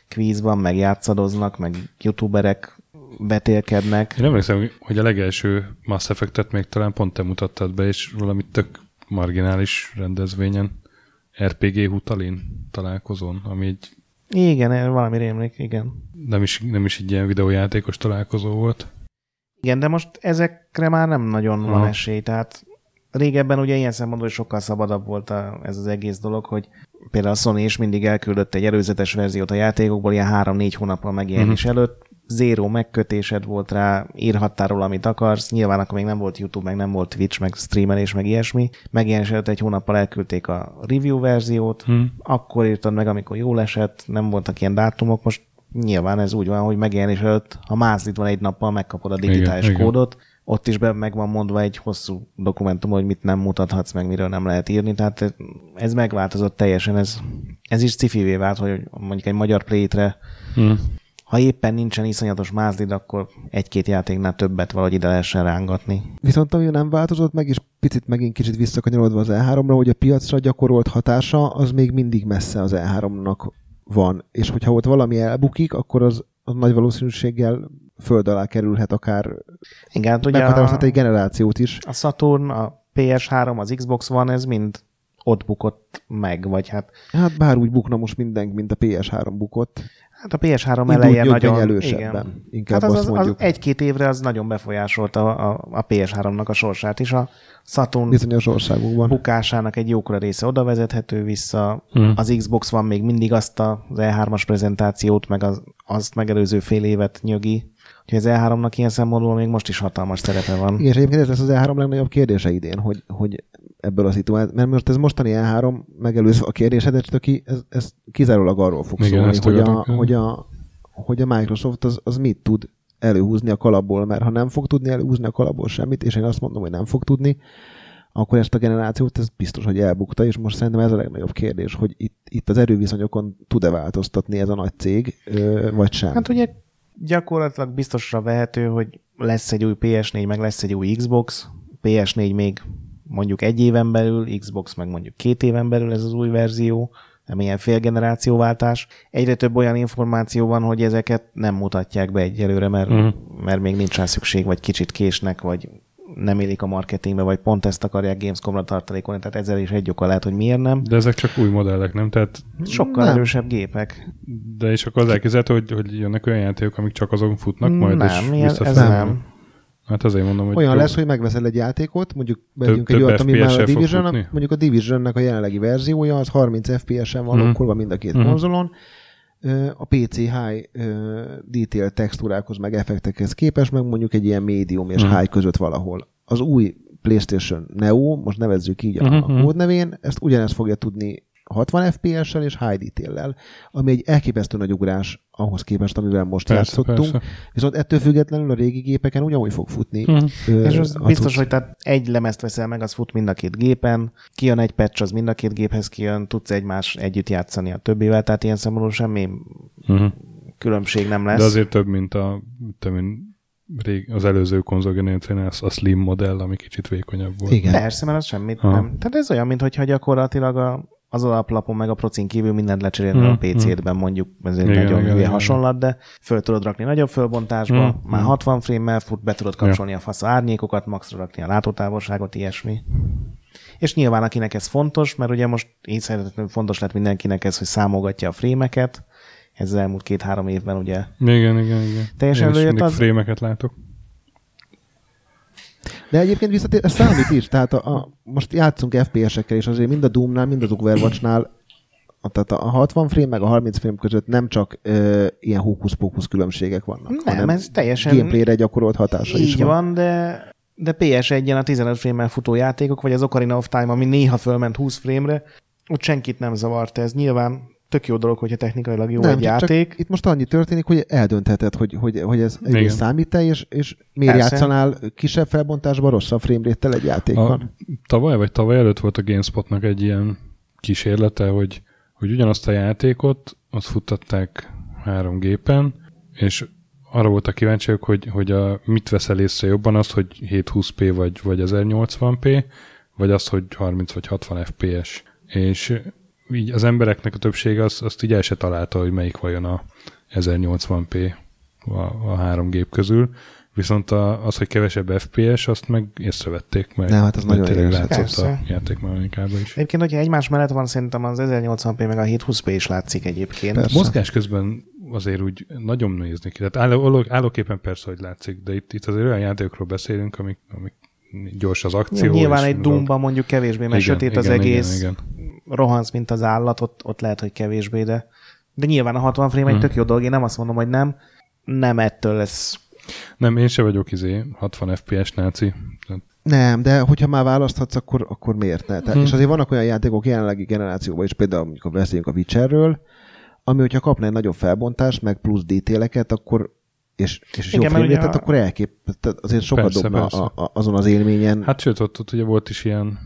kvíz van, meg játszadoznak, meg youtuberek betélkednek. Én emlékszem, hogy a legelső Mass Effect-et még talán pont te mutattad be, és valami tök marginális rendezvényen, RPG Hutalin találkozón, ami egy Igen, valami rémlik, igen. nem is, nem is egy ilyen videójátékos találkozó volt. Igen, de most ezekre már nem nagyon van Aha. esély, tehát régebben ugye ilyen szempontból sokkal szabadabb volt a, ez az egész dolog, hogy például a Sony is mindig elküldött egy előzetes verziót a játékokból, ilyen három-négy hónappal megjelenés uh-huh. előtt, zéró megkötésed volt rá, írhattál róla, amit akarsz. Nyilván akkor még nem volt YouTube, meg nem volt Twitch, meg streamelés, meg ilyesmi. Megjelenés előtt egy hónappal elküldték a review verziót, hmm. akkor írtad meg, amikor jól esett, nem voltak ilyen dátumok. Most nyilván ez úgy van, hogy megjelenés előtt, ha mázlid van egy nappal, megkapod a digitális igen, kódot, igen. ott is be meg van mondva egy hosszú dokumentum, hogy mit nem mutathatsz meg, miről nem lehet írni, tehát ez megváltozott teljesen, ez, ez is cifivé vált, hogy mondjuk egy magyar plétre hmm ha éppen nincsen iszonyatos mázlid, akkor egy-két játéknál többet valahogy ide lehessen rángatni. Viszont ami nem változott meg, és picit megint kicsit visszakanyarodva az E3-ra, hogy a piacra gyakorolt hatása az még mindig messze az E3-nak van. És hogyha ott valami elbukik, akkor az, az nagy valószínűséggel föld alá kerülhet akár Igen, hát ugye meghatározhat egy generációt is. A Saturn, a PS3, az Xbox One, ez mind ott bukott meg, vagy hát... Hát bár úgy bukna most mindenki, mint a PS3 bukott. Hát a PS3 eleje nagyon... elősebben, igen. inkább hát az, azt mondjuk. Az egy-két évre az nagyon befolyásolta a, a PS3-nak a sorsát is. A Saturn bizonyos országokban. bukásának egy jókora része oda vezethető vissza. Hmm. Az Xbox van még mindig azt az E3-as prezentációt, meg az, azt megelőző fél évet nyögi. Úgyhogy az E3-nak ilyen szempontból még most is hatalmas szerepe van. Igen, és egyébként ez lesz az E3 legnagyobb kérdése idén, hogy, hogy ebből a szituációból, mert most ez mostani E3 megelőzve a kérdésedet, csak ki, ez, ez kizárólag arról fog Igen, szólni, hogy a, hogy, a, hogy a Microsoft az, az mit tud előhúzni a kalapból, mert ha nem fog tudni előhúzni a kalapból semmit, és én azt mondom, hogy nem fog tudni, akkor ezt a generációt ez biztos, hogy elbukta, és most szerintem ez a legnagyobb kérdés, hogy itt, itt az erőviszonyokon tud-e változtatni ez a nagy cég, vagy sem. Hát ugye gyakorlatilag biztosra vehető, hogy lesz egy új PS4, meg lesz egy új Xbox, PS4 még mondjuk egy éven belül, Xbox meg mondjuk két éven belül ez az új verzió, nem ilyen félgenerációváltás. Egyre több olyan információ van, hogy ezeket nem mutatják be egyelőre, mert, uh-huh. mert még nincs rá szükség, vagy kicsit késnek, vagy nem élik a marketingbe, vagy pont ezt akarják Gamescom-ra tartalékolni, tehát ezzel is egy oka lehet, hogy miért nem. De ezek csak új modellek, nem? Tehát Sokkal nem. erősebb gépek. De és akkor az elképzelhető, hogy, hogy jönnek olyan játékok, amik csak azon futnak majd, nem, és ez, ez nem. Hát azért mondom, hogy... Olyan jó. lesz, hogy megveszel egy játékot, mondjuk vegyünk egy olyat, ami már a Division, mondjuk a Divisionnek a jelenlegi verziója, az 30 FPS-en van mm. akkor mind a két mm. konzolon. A PC high detail textúrákhoz meg effektekhez képes, meg mondjuk egy ilyen medium és high között valahol. Az új PlayStation Neo, most nevezzük így a, mm-hmm. a kódnevén, ezt ugyanezt fogja tudni 60 FPS-sel és high detail ami egy elképesztő nagy ugrás ahhoz képest, amivel most persze, játszottunk. Persze. Viszont ettől függetlenül a régi gépeken ugyanúgy fog futni. Hmm. Ö, és az biztos, tudsz... hogy tehát egy lemezt veszel meg, az fut mind a két gépen, kijön egy patch, az mind a két géphez kijön, tudsz egymás együtt játszani a többivel, tehát ilyen szempontból semmi hmm. különbség nem lesz. De azért több, mint a több, mint rég, az előző konzolgenerációnál a Slim modell, ami kicsit vékonyabb volt. Igen. Persze, mert az semmit ha. nem. Tehát ez olyan, mintha gyakorlatilag a az alaplapon meg a procin kívül mindent lecserélni hmm, a PC-ben, hmm. mondjuk ez egy igen, nagyon igen, hülye hasonlat, de föl tudod rakni nagyobb fölbontásba, hmm, már 60 hmm. frame-mel fut, be tudod kapcsolni ja. a fasz árnyékokat, maxra rakni a látótávolságot, ilyesmi. És nyilván akinek ez fontos, mert ugye most így szerintem fontos lett mindenkinek ez, hogy számogatja a frémeket, ez az elmúlt két-három évben ugye. Igen, igen, igen. Teljesen Én is az... frémeket látok. De egyébként visszatér, ez számít is, tehát a, a, most játszunk FPS-ekkel, és azért mind a Doom-nál, mind az Overwatch-nál tehát a 60 frame meg a 30 frame között nem csak ö, ilyen hókusz-pókusz különbségek vannak, nem, hanem ez teljesen gameplayre gyakorolt hatása így is van. van de, de PS1-en a 15 frame-mel futó játékok, vagy az Ocarina of Time, ami néha fölment 20 frame-re, ott senkit nem zavart ez. Nyilván tök jó dolog, hogyha technikailag jó nem, egy játék. Itt most annyi történik, hogy eldöntheted, hogy, hogy, hogy ez egy számít-e, és, és miért Persze. játszanál kisebb felbontásban, rosszabb frame egy játékban. A, tavaly vagy tavaly előtt volt a GameSpotnak egy ilyen kísérlete, hogy, hogy ugyanazt a játékot, azt futtatták három gépen, és arra voltak kíváncsiak, hogy, hogy a, mit veszel észre jobban, az, hogy 720p vagy, vagy 1080p, vagy az, hogy 30 vagy 60 fps. És így az embereknek a többsége azt, azt így el se találta, hogy melyik vajon a 1080p a, a három gép közül. Viszont a, az, hogy kevesebb FPS, azt meg észrevették, mert, Nem, hát az nagyon tényleg látszott Persze. a játékmechanikában is. Egyébként, hogyha egymás mellett van, szerintem az 1080p meg a 720p is látszik egyébként. Persze. Mozgás közben azért úgy nagyon nézni ki. Tehát álló, állóképpen persze, hogy látszik, de itt, itt azért olyan játékokról beszélünk, amik, amik gyors az akció. Nyilván egy Doomban mondjuk kevésbé, mert igen, sötét igen, az egész. Igen, igen rohansz, mint az állat, ott, ott lehet, hogy kevésbé, de, de nyilván a 60 frame egy Hmm. tök jó dolog, én nem azt mondom, hogy nem, nem ettől lesz. Nem, én se vagyok izé 60 FPS náci. Nem, de hogyha már választhatsz, akkor, akkor miért ne? Tehát, Hm. És azért vannak olyan játékok jelenlegi generációban is, például amikor beszéljünk a Witcherről, ami, hogyha kapna egy nagyobb felbontást, meg plusz detaileket, akkor és, és Igen, ugye filmét, a- akkor elkép, tehát azért sokat Persze, dobna persze. A, a, azon az élményen. Hát sőt, ott, ott ugye volt is ilyen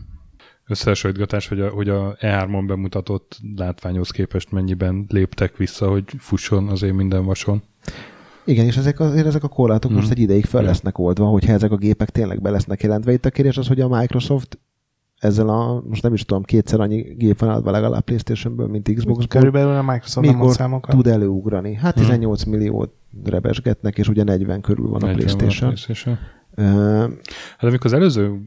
összehasonlítgatás, hogy a, hogy a E3-on bemutatott látványhoz képest mennyiben léptek vissza, hogy fusson azért minden vason. Igen, és ezek, azért ezek a korlátok Mhm. most egy ideig fel lesznek oldva, hogyha ezek a gépek tényleg be lesznek jelentve. Itt a kérdés az, hogy a Microsoft ezzel a, most nem is tudom, kétszer annyi gép van eladva legalább Playstation-ből, mint Xbox-ból. Körülbelül a Microsoft nem Mikor számokat. tud előugrani? Hát Mhm. 18 milliót rebesgetnek, és ugye 40 körül van a 40 van PlayStation. PlayStation. Ö, Hát amikor az előző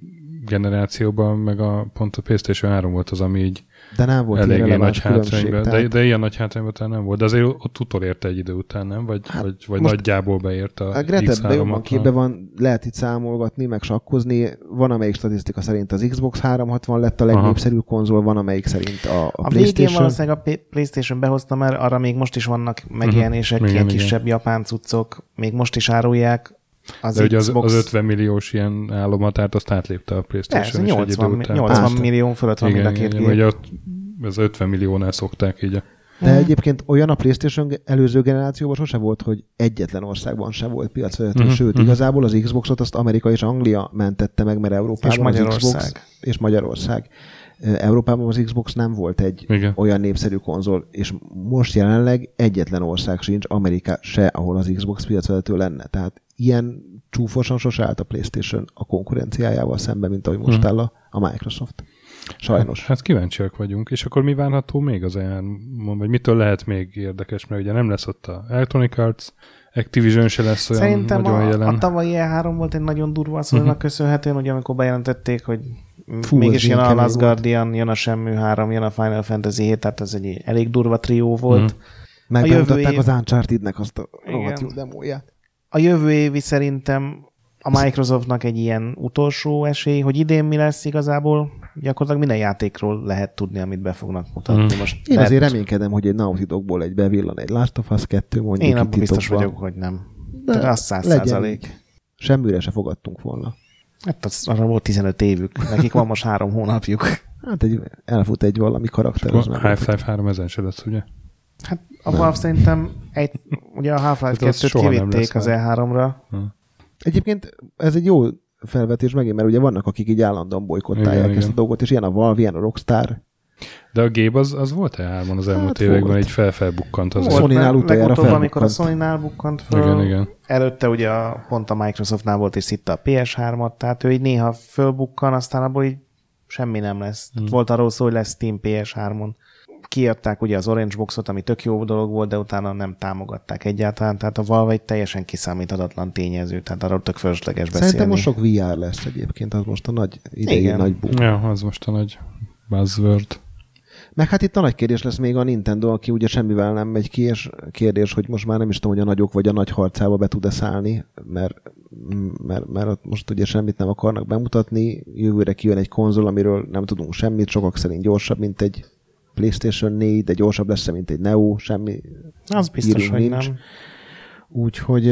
generációban, meg a pont a PlayStation 3 volt az, ami így De nem volt eléggé ilyen nagy hátrányban, de, Tehát de ilyen nagy hátrányban talán nem volt. De azért ott utolérte egy idő után, nem? Vagy, Hát vagy, vagy nagyjából beérte a a Gretetben jobban X360. képbe van, lehet itt számolgatni, meg sakkozni. Van, amelyik statisztika szerint az Xbox 360 lett a legnépszerűbb konzol, van, amelyik szerint a, a, A végén PlayStation. valószínűleg a PlayStation behozta, mert arra még most is vannak megjelenések, Mhm. ilyen Igen, kisebb japán cuccok, még most is árulják. Az De ugye az, Xbox az 50 milliós ilyen állomatárt azt átlépte a Persze, PlayStation is egy 80, idő után. 80 Át. millió fölött van mind a igen, két igen, gép. ugye az 50 milliónál szokták így De egyébként olyan a PlayStation előző generációban sose volt, hogy egyetlen országban sem volt piacvezető, Mhm, sőt, mhm. igazából az Xboxot azt Amerika és Anglia mentette meg, mert Európában És Magyarország. az Xbox és Magyarország. Európában az Xbox nem volt egy Igen. olyan népszerű konzol, és most jelenleg egyetlen ország sincs, Amerika se, ahol az Xbox piacvezető lenne. Tehát ilyen csúfosan sose állt a PlayStation a konkurenciájával szemben, mint ahogy most Mhm. áll a, a Microsoft. Sajnos. Hát kíváncsiak vagyunk. És akkor mi várható még az e vagy mitől lehet még érdekes, mert ugye nem lesz ott a Electronic Arts, Activision se lesz olyan Szerintem nagyon a, jelen. a tavalyi E3 volt egy nagyon durva a Sony-nak Mhm. köszönhetően, ugye amikor bejelentették, hogy Fú, mégis jön a Last volt. Guardian, jön a Shenmue 3, jön a Final Fantasy 7, tehát ez egy elég durva trió volt. Mhm. Megbemutatták jövő év- az Uncharted-nek azt a rohadt jó demóját. A jövő évi szerintem a Microsoftnak egy ilyen utolsó esély, hogy idén mi lesz igazából, gyakorlatilag minden játékról lehet tudni, amit be fognak mutatni. Mhm. Most Én lehet- azért reménykedem, hogy egy Naughty Dogból egy bevillan egy Last of Us 2, mondjuk Én abban biztos vagyok, hogy nem. De az száz százalék. Semmire se fogadtunk volna. Hát az, arra volt 15 évük. Nekik van most három hónapjuk. Hát egy, elfut egy valami karakter. az Akkor Half-Life 3 ezen se lesz, ugye? Hát a Valve szerintem egy, ugye a Half-Life Hát az 2-t soha nem kivitték az E3-ra. Egyébként ez egy jó felvetés megint, mert ugye vannak, akik így állandóan bolykottálják Igen, ezt igen. a dolgot, és ilyen a Valve, ilyen a Rockstar. De a Gabe az, az volt e 3 az elmúlt Hát években, volt. így felfelbukkant az. Volt. Mert utoljára legutóbb, amikor a. Sony-nál bukkant föl, Igen, igen. előtte ugye a, pont a Microsoftnál volt és szitta a PS3-at, tehát ő így néha fölbukkan, aztán abból így semmi nem lesz. Hmm. Volt arról szó, hogy lesz Steam PS3-on. Kiadták ugye az Orange Boxot, ami tök jó dolog volt, de utána nem támogatták egyáltalán, tehát a Valve egy teljesen kiszámíthatatlan tényező, tehát arról tök fölösleges beszélni. Szerintem most sok VR lesz egyébként, az most a nagy idei Igen. nagy boom. Ja, az most a nagy buzzword. Meg hát itt a nagy kérdés lesz még a Nintendo, aki ugye semmivel nem megy ki, és kérdés, hogy most már nem is tudom, hogy a nagyok vagy a nagy harcába be tud-e szállni, mert, mert, mert ott most ugye semmit nem akarnak bemutatni, jövőre kijön egy konzol, amiről nem tudunk semmit, sokak szerint gyorsabb, mint egy PlayStation 4, de gyorsabb lesz, mint egy Neo, semmi Az biztos, hogy nincs. nem. Úgyhogy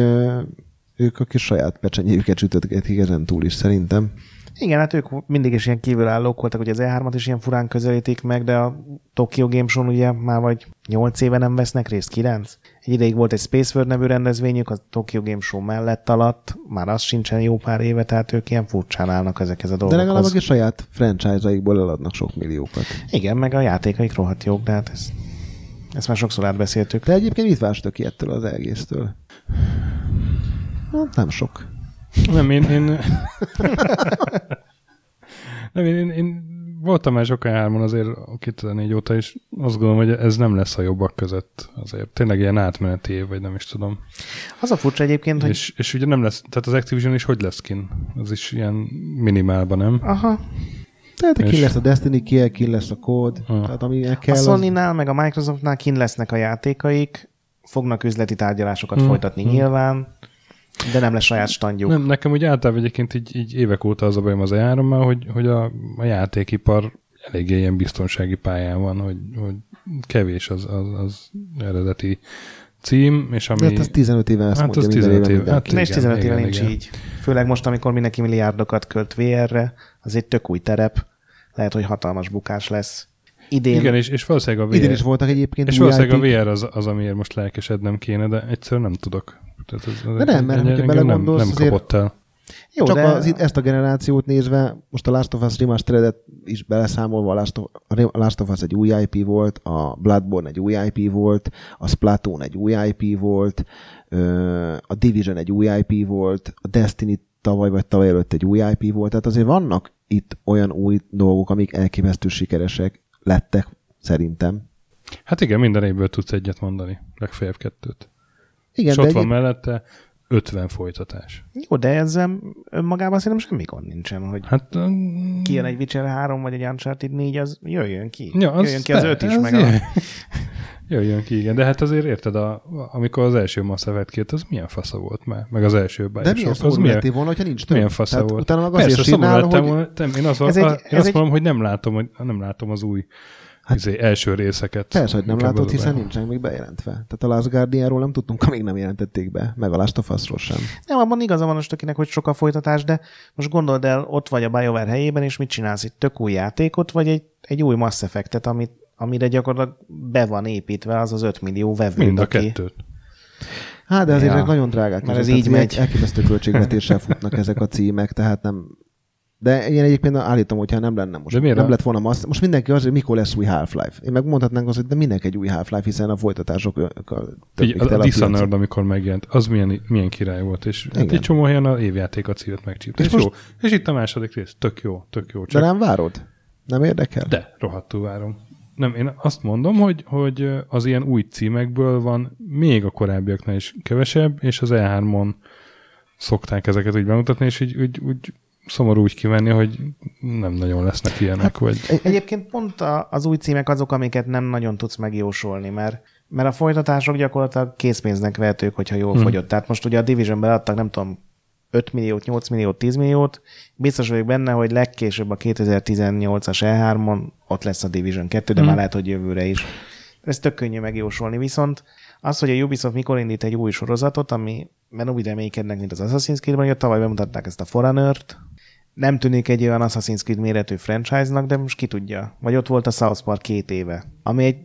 ők a kis saját pecsenyéjüket sütötgetik ezen túl is szerintem. Igen, hát ők mindig is ilyen kívülállók voltak, hogy az E3-at is ilyen furán közelítik meg, de a Tokyo Game Show ugye már vagy 8 éve nem vesznek részt, 9. Egy ideig volt egy Space World nevű rendezvényük, a Tokyo Game Show mellett alatt, már az sincsen jó pár éve, tehát ők ilyen furcsán állnak ezekhez a De legalább a dolgokhoz. saját franchise-aikból eladnak sok milliókat. Igen, meg a játékaik rohadt jók, de hát ez, ezt már sokszor átbeszéltük. De egyébként mit ki ettől az egésztől? Hát nem sok. Nem, én... én... nem, én, én, én voltam már sokan hárman azért 2004 óta, és azt gondolom, hogy ez nem lesz a jobbak között azért. Tényleg ilyen átmeneti év, vagy nem is tudom. Az a furcsa egyébként, hogy És, és ugye nem lesz, tehát az Activision is hogy lesz kin? Az is ilyen minimálban, nem? aha, Tehát ki És- lesz a Destiny, ki, ki lesz a kód, Ah. tehát ami kell. a az- Sony-nál, meg a Microsoftnál kint lesznek a játékaik, fognak üzleti tárgyalásokat Hmm. folytatni nyilván, de nem lesz saját standjuk. Nem, nekem úgy általában egyébként így, így évek óta az a bajom az e hogy, hogy a, a játékipar eléggé ilyen biztonsági pályán van, hogy, hogy kevés az, az, az eredeti cím, és ami... De hát az 15 éve ezt Hát mondja az minden 15 éve éve. Hát és igen, 15 éve igen, nincs igen. így. Főleg most, amikor mindenki milliárdokat költ VR-re, az egy tök új terep. Lehet, hogy hatalmas bukás lesz. Idén, Igen, és, és valószínűleg a VR, Idén is voltak egyébként és valószínűleg a. VR az, az, amiért most lelkesednem kéne, de egyszerűen nem tudok. Tehát ez, ez De nem, mert engem hogyha nem, belegondolsz, nem azért- kapott el. jó, Csak de az, ezt a generációt nézve, most a Last of Us Remastered-et is beleszámolva, a Last of, a Last of Us egy új IP volt, a Bloodborne egy új IP volt, a Splatoon egy új IP volt, a Division egy új IP volt, a Destiny tavaly vagy tavaly előtt egy új IP volt, tehát azért vannak itt olyan új dolgok, amik elképesztő sikeresek lettek, szerintem. Hát igen, minden évből tudsz egyet mondani, legfeljebb kettőt. Igen, és de ott van egy, mellette 50 folytatás. jó, de ezzel önmagában szerintem semmi gond nincsen, hogy Hát... um, kijön egy Witcher 3 vagy egy Uncharted 4, az jöjjön ki. Ja, jöjjön ki az be- 5 is, meg a... ilyen. Jöjjön ki, igen. De hát azért érted, a, amikor az első Mass Effect kijött, az milyen fasza volt már? Meg az első de Bioshock, milyen az szomorú milyen, lettél volna, hogyha nincs több. milyen fasza Tehát volt? Utána meg Persze, azért szomorú sírnál, hogy volna. Én, az, Ez én egy- azt ez egy- mondom, hogy nem látom, hogy nem látom az új hát, izé, első részeket. Persze, hogy nem látod, az a hiszen nincsenek még bejelentve. Tehát a Last Guardianról nem tudtunk, amíg nem jelentették be, meg a Last of Us-ról sem. Nem, abban igaza van a stökinek, hogy sok a folytatás, de most gondold el, ott vagy a BioWare helyében, és mit csinálsz itt? Tök új játékot, vagy egy, egy új Mass Effect-et, amit, amire gyakorlatilag be van építve az az 5 millió vevő. Mind a aki... kettőt. Hát, de azért Ja. nagyon drágák. Mert ez így megy. Elképesztő költségvetéssel futnak ezek a címek, tehát nem... De én egyébként állítom, hogyha nem lenne most. De miért nem a- lett volna Mass... Most mindenki az, hogy mikor lesz új Half-Life. Én megmondhatnánk azt, hogy de mindenki egy új Half-Life, hiszen a folytatások Így, a, a a. Dishonored, amikor megjelent, az milyen, milyen király volt, és hát Igen. egy csomó helyen a évjáték a címet megcsípte. És, És most- jó. és itt a második rész, tök jó, tök jó. De Csak nem várod? Nem érdekel? De, rohadtul várom. Nem, én azt mondom, hogy, hogy az ilyen új címekből van még a korábbiaknál is kevesebb, és az E3-on szokták ezeket úgy bemutatni, és így, úgy, úgy szomorú úgy kivenni, hogy nem nagyon lesznek ilyenek, hát, vagy... Egy- Egyébként pont a, az új címek azok, amiket nem nagyon tudsz megjósolni, mert, mert a folytatások gyakorlatilag készpénznek vehetők, hogyha jól hmm. fogyott. Tehát most ugye a Division-ben adtak, nem tudom, 5 milliót, 8 milliót, 10 milliót. Biztos vagyok benne, hogy legkésőbb a 2018-as E3-on ott lesz a Division 2, de hmm. már lehet, hogy jövőre is. Ez tök könnyű megjósolni. Viszont az, hogy a Ubisoft mikor indít egy új sorozatot, ami mert úgy reménykednek, mint az Assassin's Creed-ben, hogy tavaly bemutatták ezt a Forerunner-t, nem tűnik egy olyan Assassin's Creed méretű franchise-nak, de most ki tudja. Vagy ott volt a South Park két éve, ami egy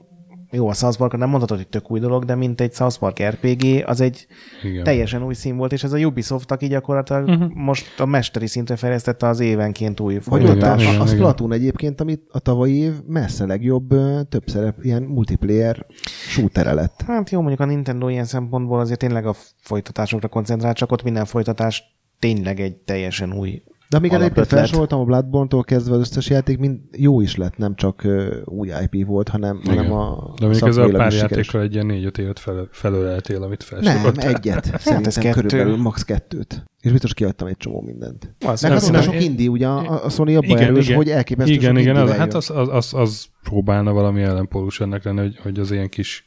jó, a South Park nem mondhatod, hogy tök új dolog, de mint egy South Park RPG, az egy Igen. teljesen új szín volt, és ez a Ubisoft, aki gyakorlatilag uh-huh. most a mesteri szintre fejlesztette az évenként új a, igen, a igen. Splatoon egyébként, amit a tavalyi év messze legjobb több szerep, ilyen multiplayer shooter lett. Hát jó, mondjuk a Nintendo ilyen szempontból azért tényleg a folytatásokra koncentrál, csak ott minden folytatás tényleg egy teljesen új De amiket egyébként felsoroltam, a Bloodborne-tól kezdve az összes játék mind jó is lett, nem csak ö, új IP volt, hanem, Igen. hanem a De mondjuk ezzel a pár játékkal egy ilyen négy-öt évet fel, felöleltél, amit Nem, felsorolt. egyet. Szerintem kettő. körülbelül max. kettőt. És biztos kiadtam egy csomó mindent. Az nem hát olyan színe- sok indi, ugye a, Sony abban erős, hogy elképesztő igen, sok igen, az, hát az, az, az, az, próbálna valami ellenpólus ennek lenni, hogy, hogy az ilyen kis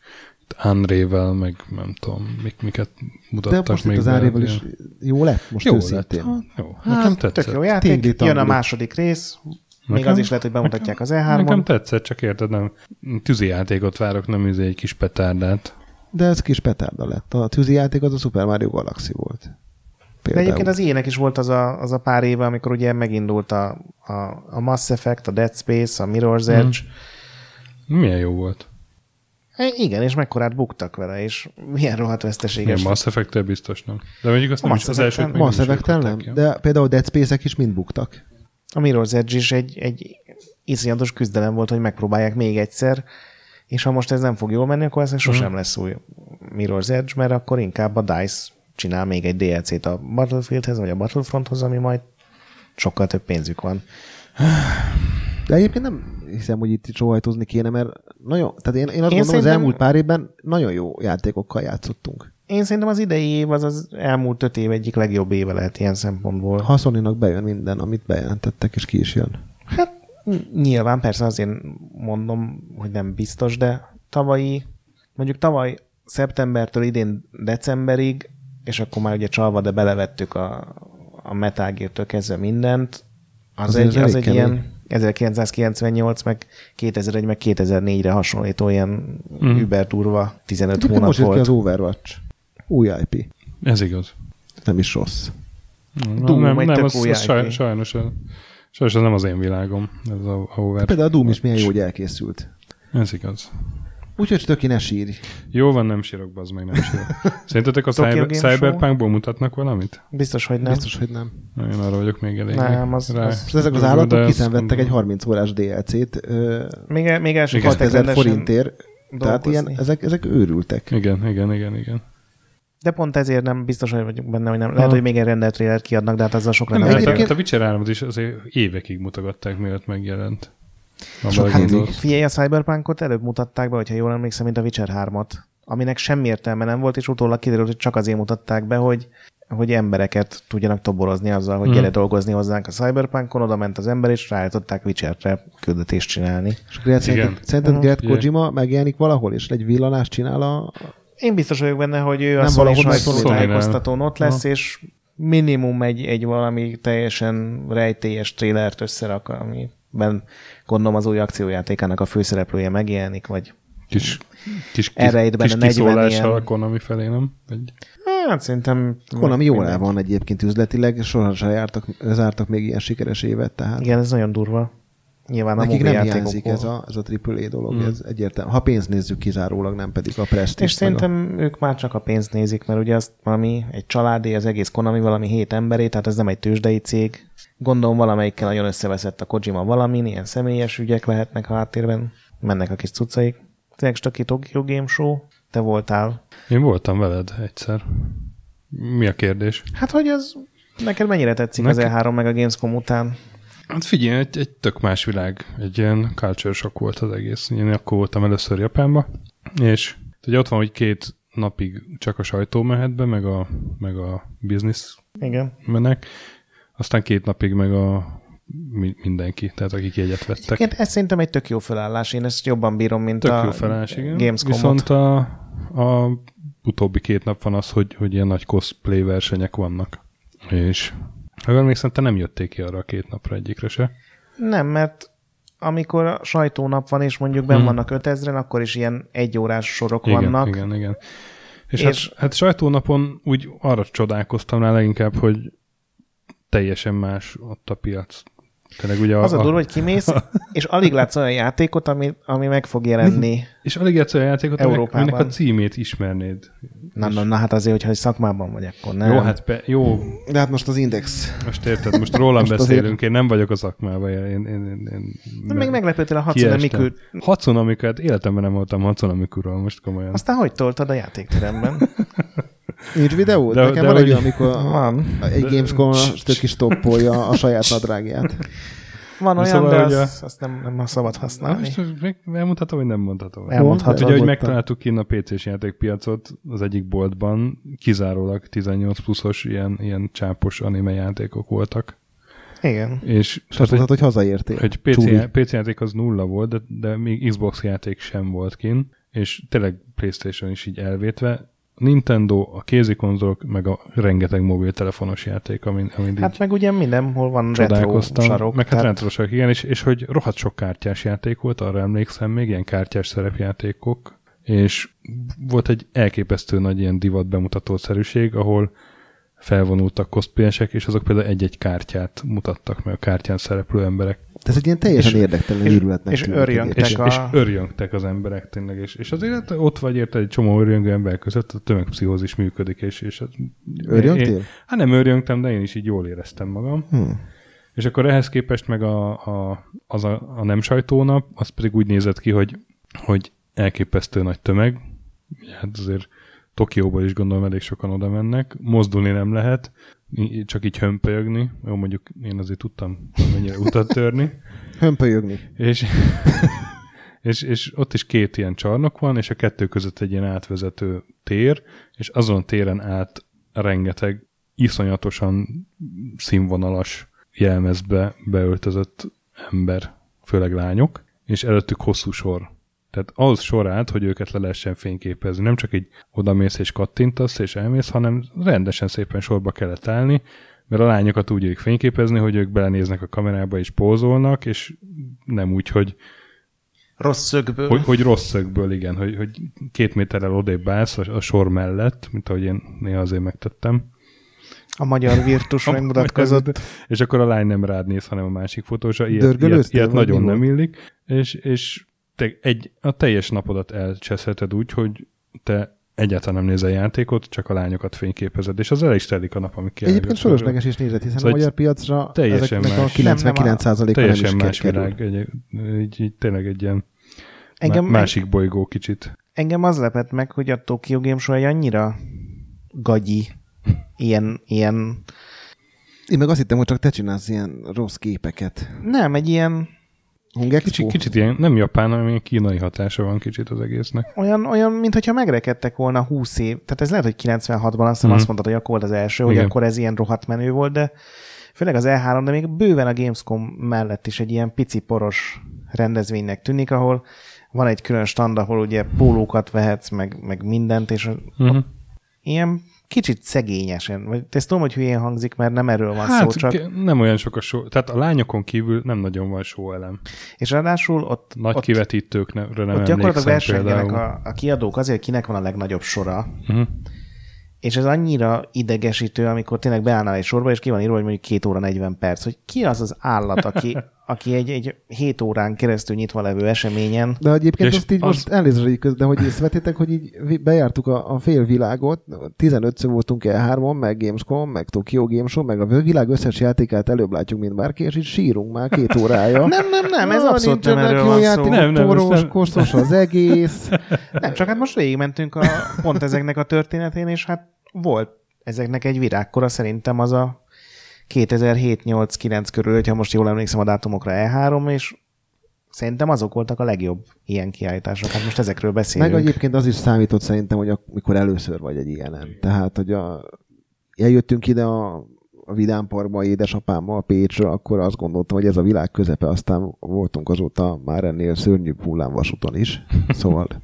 Unreal-vel, meg nem tudom, mik, miket De mutattak most még itt az ilyen- is jó lett, most jó őszintén. lett. Hát, jó, nekem tetszett. Tök jó játék, Tingli jön a második rész, még Nekem- az is lehet, hogy bemutatják az E Nekem E3-on. tetszett, csak érted, nem tűzi játékot várok, nem üzé egy kis petárdát. De ez kis petárda lett. A tűzi játék az a Super Mario Galaxy volt. De Például. egyébként az ilyenek is volt az a, az a pár éve, amikor ugye megindult a, a, a Mass Effect, a Dead Space, a Mirror's Edge. Milyen jó volt. E, igen, és mekkorát buktak vele, és milyen rohadt veszteséges. Mass effect biztos nem. De mondjuk azt nem is az elsőt Mass nem effect nem, ki. de például Dead Space-ek is mind buktak. A Mirror's Edge is egy, egy iszonyatos küzdelem volt, hogy megpróbálják még egyszer, és ha most ez nem fog jól menni, akkor ez sosem lesz új Mirror's Edge, mert akkor inkább a DICE csinál még egy DLC-t a Battlefieldhez, vagy a Battlefronthoz, ami majd sokkal több pénzük van. De egyébként nem hiszem, hogy itt sóhajtozni kéne, mert nagyon, tehát én, én azt Én gondolom, szerintem- az elmúlt pár évben nagyon jó játékokkal játszottunk. Én szerintem az idei év az az elmúlt öt év egyik legjobb éve lehet ilyen szempontból. Ha Sony-nak bejön minden, amit bejelentettek, és ki is jön. Hát ny- nyilván persze azért mondom, hogy nem biztos, de tavalyi, mondjuk tavaly szeptembertől idén decemberig, és akkor már ugye csalva, de belevettük a, a Metal Gear-től kezdve mindent, az Azért egy, az egy kemény. ilyen 1998, meg 2001, meg 2004-re hasonlító ilyen mm. über durva 15 Egyébként hónap most volt. az Overwatch. Új IP. Ez igaz. Nem is rossz. Na, Doom, nem, nem az, új az saj, sajnos, az- sajnos az nem az én világom. Ez a, a Overwatch. Például a Doom is milyen jó, hogy elkészült. Ez igaz. Úgyhogy töki ne sírj. Jó van, nem sírok, bazd meg, nem sírok. Szerintetek a cyber? Cyberpunkból mutatnak valamit? Biztos, hogy nem. Biztos, hogy nem. Én arra vagyok még elég. Nem, az- rá. az- Ezek az állatok kiszenvedtek egy gondolom. 30 órás DLC-t, ö, Még, még el sem Igen. haltak 6000 rendesen forintért. Tehát ilyen, ezek, ezek őrültek. Igen, igen, igen, igen. De pont ezért nem biztos, hogy vagyok benne, hogy nem. Lehet, Ha. hogy még egy rendelt trailer kiadnak, de hát azzal sok Nem, hát egyébként- a, a Witcher 3 is azért évekig mutogatták, mielőtt megjelent. Hát, Figyelj, a Cyberpunkot előbb mutatták be, hogyha jól emlékszem, mint a Witcher 3-at, aminek semmi értelme nem volt, és utólag kiderült, hogy csak azért mutatták be, hogy hogy embereket tudjanak toborozni azzal, hogy Hmm. gyere dolgozni hozzánk a Cyberpunkon, oda ment az ember, és ráállították Witcherre küldetést csinálni. És akkor szerinted, szerinted Mhm. Gert Ugye. Kojima megjelenik valahol, és egy villanást csinál a... Én biztos vagyok benne, hogy ő a Nem Sony valahol meg sajtótájékoztatón ott lesz, és minimum egy, egy valami teljesen rejtélyes trélert összerak, amiben gondolom az új akciójátékának a főszereplője megjelenik, vagy Kis, kis, kis, Elrejt benne kis 40 kiszólással ilyen- a Konami felé, nem? Egy, hát szerintem... Konami jól el van egyébként üzletileg, sohasem jártak, zártak még ilyen sikeres évet, tehát Igen, ez nagyon durva. Nyilván a nekik nem hiányzik ez a, ez a AAA dolog, Hmm. ez egyértelmű. Ha pénzt nézzük kizárólag, nem pedig a prestige. És szerintem ők már csak a pénzt nézik, mert ugye azt valami, egy családi, az egész Konami valami hét emberé, tehát ez nem egy tőzsdei cég. Gondolom valamelyikkel nagyon összeveszett a Kojima valamin, ilyen személyes ügyek lehetnek a háttérben, mennek a kis cuccaik. Tényleg Stöki Tokyo Game Show, te voltál. én voltam veled egyszer. Mi a kérdés? Hát, hogy az neked mennyire tetszik Neked- az E3 meg a Gamescom után? Hát figyelj, egy, egy tök más világ, egy ilyen culture shock volt az egész. Én akkor voltam először Japánba, és ugye ott van, hogy két napig csak a sajtó mehet be, meg a, meg a business Igen. menek, aztán két napig meg a mi- mindenki, tehát akik jegyet vettek. Egyébként ez szerintem egy tök jó felállás, én ezt jobban bírom, mint Tök a jó felállás, igen. Gamescom-ot. Viszont a, a utóbbi két nap van az, hogy, hogy ilyen nagy cosplay versenyek vannak. És ha emlékszem, te nem jötték ki arra a két napra egyikre se. Nem, mert amikor a sajtónap van, és mondjuk benn Hmm. vannak 5000-en, akkor is ilyen egyórás sorok Igen, vannak. igen, igen. És, És- és hát, hát sajtónapon úgy arra csodálkoztam rá leginkább, hogy teljesen más ott a piac. Tényleg ugye a, Az a durva, hogy kimész, és alig látsz olyan játékot, ami, ami meg fog jelenni. És alig játsz olyan játékot, Európában. aminek a címét ismernéd. Na, na, na, hát azért, hogyha szakmában vagy, akkor nem. Jó, hát pe, jó, De hát most az Index. most érted, most rólam Most azért- beszélünk, én nem vagyok a szakmában. Én, én, én, én De még meglepődtél a Hatsune kiestem. Miku. Hatsune Miku, hát életemben nem voltam Hatsune Mikuról, most komolyan. Aztán hogy toltad a játékteremben? Nincs videó? De- Nekem de van egy hogy- olyan, amikor Van. egy Gamescom tök is toppolja a saját nadrágját. Van olyan, Szóval, de hogy a- azt, azt nem, nem szabad Na, használni. most meg elmondhatom, vagy nem mondhatom? Elmondhatod. Ugye, hogy megtaláltuk kint a PC-s játékpiacot az egyik boltban, kizárólag 18 pluszos ilyen, ilyen csápos anime játékok voltak. Igen. És És azt mondtad, hogy hazaértél. hogy PC. PC játék az nulla volt, de, de még Xbox játék sem volt kint, és tényleg Playstation is így elvétve. Nintendo, a kézikonzolok, meg a rengeteg mobiltelefonos játék, amin, amin Hát meg ugye mindenhol van retro sarok. meg hát tehát retrosak, igen, és, és hogy rohadt sok kártyás játék volt, arra emlékszem még, ilyen kártyás szerepjátékok, és volt egy elképesztő nagy ilyen divat bemutatószerűség, ahol felvonultak cosplayesek, és azok például egy-egy kártyát mutattak meg a kártyán szereplő emberek. Ez egy ilyen teljesen És- érdektelen és- őrületnek és tűnik örjöngtek. És, a- és örjöngtek az emberek tényleg, és, és azért hát ott vagy érte egy csomó örjöngő ember között, a tömegpszichózis működik, és, és az- Örjöngtél? Én, hát nem örjöngtem, de én is így jól éreztem magam. Hmm. És akkor ehhez képest meg a, a, az a, a nem sajtónap, az pedig úgy nézett ki, hogy, hogy elképesztő nagy tömeg. Hát azért Tokióból is gondolom elég sokan oda mennek. Mozdulni nem lehet, csak így hömpölyögni. Jó, mondjuk én azért tudtam mennyire utat törni. Hömpölyögni. És, és, és ott is két ilyen csarnok van, és a kettő között egy ilyen átvezető tér, és azon téren át rengeteg iszonyatosan színvonalas jelmezbe beöltözött ember, főleg lányok, és előttük hosszú sor. Tehát ahhoz sor állt, hogy őket le lehessen fényképezni. Nem csak így odamész és kattintasz és elmész, hanem rendesen szépen sorba kellett állni, mert a lányokat úgy érik fényképezni, hogy ők belenéznek a kamerába és pózolnak, és nem úgy, hogy, Rossz szögből. hogy, hogy rossz szögből, igen, hogy, hogy két méterrel odébb állsz a, a sor mellett, mint ahogy én néha azért megtettem. A magyar virtus megmutatkozott. És akkor a lány nem rád néz, hanem a másik fotósa. Ilyet, ilyet, ilyet nagyon nem illik. És, és te egy, a teljes napodat elcseszheted úgy, hogy te egyáltalán nem nézel játékot, csak a lányokat fényképezed, és az el is telik a nap, amíg Egyébként kiállsz. fölösleges is nézet, hiszen Szóval a magyar piacra teljesen ezeknek a más. 99%-a nem, Teljesen is más világ, egy, így, így tényleg egy ilyen Engem, má- másik bolygó kicsit. engem az lepett meg, hogy a Tokyo Game Show egy annyira gagyi, ilyen, ilyen, Én meg azt hittem, hogy csak te csinálsz ilyen rossz képeket. nem, egy ilyen, Hungexpo? Kicsit, kicsit ilyen, nem japán, hanem ilyen kínai hatása van kicsit az egésznek. olyan, olyan mintha megrekedtek volna 20 év. Tehát ez lehet, hogy 96-ban azt hiszem Mhm. azt mondtad, hogy akkor volt az első, hogy Igen. akkor ez ilyen rohadt menő volt, de főleg az E3, de még bőven a Gamescom mellett is egy ilyen pici poros rendezvénynek tűnik, ahol van egy külön stand, ahol ugye pólókat vehetsz, meg, meg mindent, és Uh-huh. ilyen kicsit szegényesen, vagy ezt tudom, hogy hülyén hangzik, mert nem erről van Hát szó, csak, nem olyan sok a show, tehát a lányokon kívül nem nagyon van show elem. és ráadásul ott, Nagy ott, kivetítőkre nem ott gyakorlatilag versengenek például. a, a kiadók azért, kinek van a legnagyobb sora, Uh-huh. És ez annyira idegesítő, amikor tényleg beállnál egy sorba, és ki van írva, hogy mondjuk 2 óra 40 perc, hogy ki az az állat, aki, aki egy, egy 7 órán keresztül nyitva levő eseményen, De egyébként És azt így az- most elnézést, hogy köz- de hogy észrevettétek, hogy így bejártuk a, a fél világot, 15-ször voltunk E3-on, meg Gamescom, meg Tokyo Game Show, meg a világ összes játékát előbb látjuk, mint bárki, és így sírunk már két órája. Nem, nem, nem, ez Na, abszolút nem erről jó van szó. játékok, Nem, nem, poros, ezt nem- koszos az egész. Nem, csak hát most végigmentünk a, pont ezeknek a történetén, és hát volt ezeknek egy virágkora, szerintem az a 2007-8-9 körül, hogyha most jól emlékszem a dátumokra E3, és szerintem azok voltak a legjobb ilyen kiállítások. Hát most ezekről beszélünk. Meg egyébként az is számított szerintem, hogy amikor először vagy egy ilyenen. Tehát, hogy a, eljöttünk ide a, a Vidám Parkba édesapámmal Pécsről, akkor azt gondoltam, hogy ez a világ közepe, aztán voltunk azóta már ennél szörnyűbb hullámvasúton is. Szóval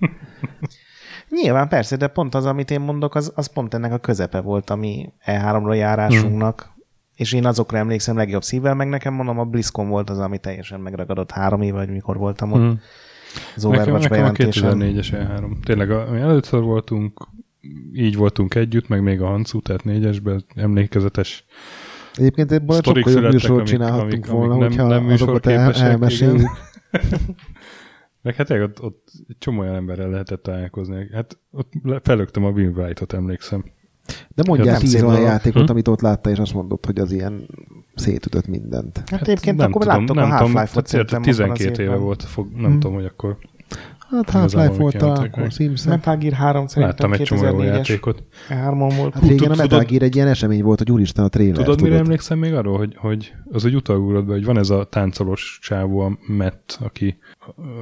Nyilván persze, de pont az, amit én mondok, az, az pont ennek a közepe volt, ami E3-ra járásunknak. Hmm. És én azokra emlékszem legjobb szívvel, meg nekem mondom, a BlizzCon volt az, ami teljesen megragadott három éve, vagy mikor voltam ott. Mhm. Az Nekem, Overwatch nekem a bejelentésen. 2004-es E3. Tényleg, a, mi először voltunk, így voltunk együtt, meg még a Hancu, tehát négyesben emlékezetes egyébként ebből sokkal jobb műsort csinálhattunk amik- volna, amik nem- hogyha nem azokat el, elmeséljük. Meg hát ott, ott egy csomó olyan emberrel lehetett találkozni. Hát ott felögtem a Win Wright-ot, emlékszem. De mondjál tíz olyan játékot, Hm? amit ott látta, és azt mondod, hogy az ilyen szétütött mindent. Hát egyébként nem akkor tudom, láttok nem a tudom, Half-Life-ot tehát szerintem. 12 abban az éve volt, fog, nem Hm. tudom, hogy akkor Hát Half-Life volt meg. Simpson. Metal Gear 3 szerintem láttam egy csomó jó 2004-es játékot. E3-on volt. Hát régen a Metal Gear egy ilyen esemény volt, hogy úristen a trailer. Tudod, mire emlékszem még arról, hogy, hogy az úgy utalgulott be, hogy van ez a táncolós csávó, a Matt, aki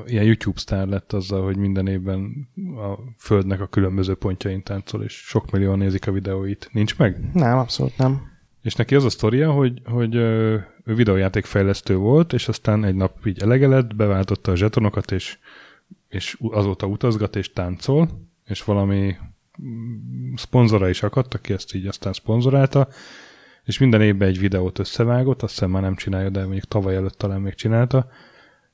ilyen YouTube sztár lett azzal, hogy minden évben a földnek a különböző pontjain táncol, és sok millióan nézik a videóit. Nincs meg? Nem, abszolút nem. És neki az a sztoria, hogy, hogy ő videójátékfejlesztő volt, és aztán egy nap így elege lett, beváltotta a zsetonokat, és, és azóta utazgat és táncol, és valami mm, szponzora is akadt, aki ezt így aztán szponzorálta, és minden évben egy videót összevágott, azt hiszem már nem csinálja, de mondjuk tavaly előtt talán még csinálta,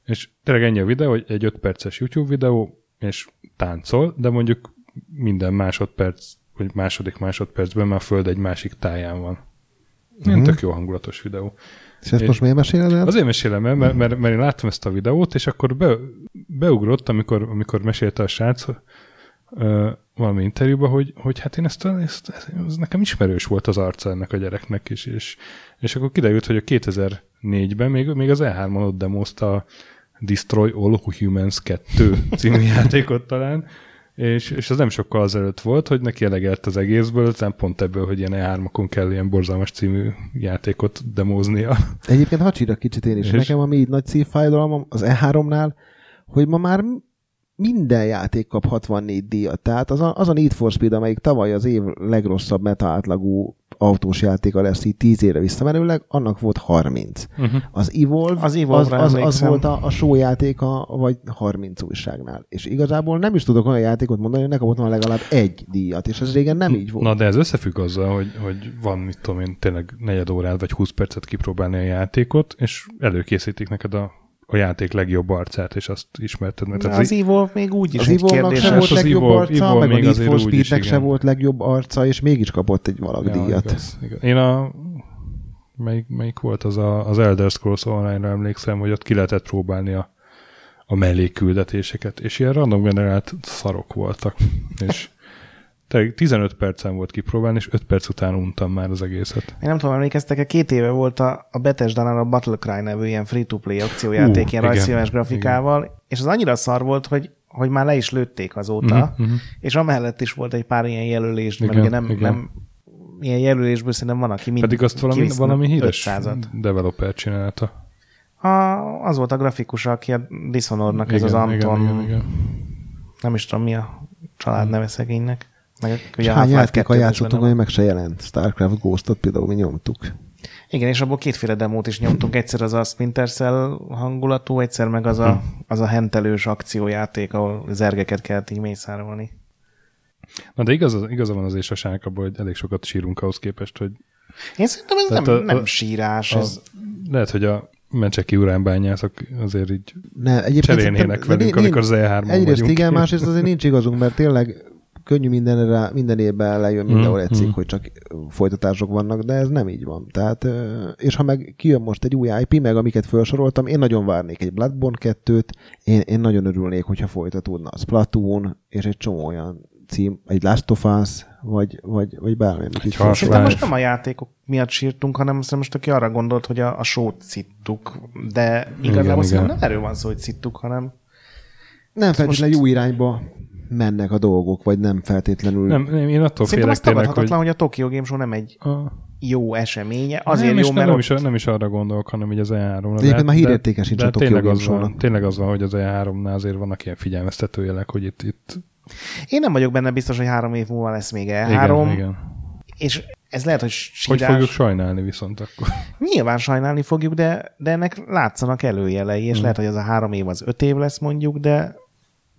és tényleg ennyi a videó, hogy egy 5 perces YouTube videó, és táncol, de mondjuk minden másodperc, vagy második másodpercben már a föld egy másik táján van. Ilyen Mhm. tök jó hangulatos videó. És ezt És- most miért meséled el? Azért mesélem el, mert, mert, mert én láttam ezt a videót, és akkor be, beugrott, amikor, amikor mesélte a srác ö, valami interjúba, hogy, hogy hát én ezt, ezt, ezt, ez nekem ismerős volt az arca ennek a gyereknek is, és, és akkor kiderült, hogy a 2004-ben még, még az E3-on ott demozta a Destroy All Humans 2 című játékot talán, és, és az nem sokkal azelőtt volt, hogy neki elegelt az egészből, aztán pont ebből, hogy ilyen E3-okon kell ilyen borzalmas című játékot demóznia. Egyébként hadd sírjak kicsit én is. És? Nekem ami így nagy szívfájdalom az E3-nál, hogy ma már minden játék kap 64 díjat. Tehát az a, az a Need for Speed, amelyik tavaly az év legrosszabb meta átlagú autós játéka lesz így 10 évre visszamenőleg, annak volt 30. Uh-huh. Az Evolve, Az az, az, az, volt a, a show játéka, vagy 30 újságnál. És igazából nem is tudok olyan játékot mondani, hogy ne kapott volna legalább egy díjat, és ez régen nem így volt. Na, de ez összefügg azzal, hogy, hogy van, mit tudom én, tényleg negyed órát vagy 20 percet kipróbálni a játékot, és előkészítik neked a, a játék legjobb arcát, és azt ismerted meg. Tehát Az Evolve még úgy is az egy Evolve-nak sem volt az legjobb Evolve- arca, Evolve meg a még Need for Speednek se volt legjobb arca, és mégis kapott egy valag Ja, díjat. igaz, igaz. Én a melyik, melyik volt az a, az Elder Scrolls Online-ra emlékszem, hogy ott ki lehetett próbálni a, a mellékküldetéseket, és ilyen random generált szarok voltak. és 15 percen volt kipróbálni, és 5 perc után untam már az egészet. Én nem tudom, emlékeztek-e, két éve volt a, a Bethesda-nál a Battle Cry nevű ilyen free-to-play akciójáték, Ú, ilyen igen, rajzfilmes grafikával, és az annyira szar volt, hogy, hogy már le is lőtték azóta, Mhm, mhm. és amellett is volt egy pár ilyen jelölés, mert Igen, ugye nem, igen. nem ilyen jelölésből szerintem van, aki mind Pedig azt valami, valami híres 500-at. developer csinálta. A, az volt a grafikus, aki a Dishonorednak, ez az Anton, Igen, igen, igen. nem is tudom mi a család neve szegénynek. Meg És ugye a hány játékkal 2-ben is játszottunk, ami meg se jelent. Starcraft Ghost-ot például mi nyomtuk. Igen, és abból kétféle demót is nyomtunk. Egyszer az a Splinter Cell hangulatú, egyszer meg az a, az a hentelős akciójáték, ahol zergeket kellett így mészárolni. Na de igaz, igaza van azért a sárkabban, hogy elég sokat sírunk ahhoz képest, hogy Én szerintem ez Tehát nem, a- nem a- sírás, a, ez lehet, hogy a mencseki uránbányászok azért így Ne, egyébként cserélnének szerintem- velünk, de amikor az E3-on Egyrészt vagyunk. igen, másrészt azért nincs igazunk, mert tényleg könnyű mindenre, minden évben lejön mindenhol Mm, egy cikk, mm. hogy csak folytatások vannak, de ez nem így van. Tehát, és ha meg kijön most egy új IP, meg amiket felsoroltam, én nagyon várnék egy Bloodborne 2-t, én, én nagyon örülnék, hogyha folytatódna a Splatoon, és egy csomó olyan cím, egy Last of Us, vagy, vagy, vagy bármi, felsoroltam. Szerintem most nem a játékok miatt sírtunk, hanem azt most aki arra gondolt, hogy a, a sót szittuk, de igazából igen. szerintem nem erről van szó, hogy szittuk, hanem Nem feltétlenül most- jó irányba mennek a dolgok, vagy nem feltétlenül. Nem, nem, én attól szerintem félek tényleg, hogy... hogy... hogy a Tokyo Game Show nem egy A... jó eseménye. Azért nem, jó, mert nem, ott... is, nem is arra gondolok, hanem így az E3-ra. egyébként már hírértéke sincs de a Tokyo tényleg Game az, van, tényleg az van, hogy az E3-nál azért vannak ilyen figyelmeztető jelek, hogy itt, itt Én nem vagyok benne biztos, hogy három év múlva lesz még E3, igen, igen. és ez lehet, hogy Hogy sírás. fogjuk sajnálni viszont akkor. Nyilván sajnálni fogjuk, de, de ennek látszanak előjelei, és Hmm. lehet, hogy az a három év az öt év lesz mondjuk, de,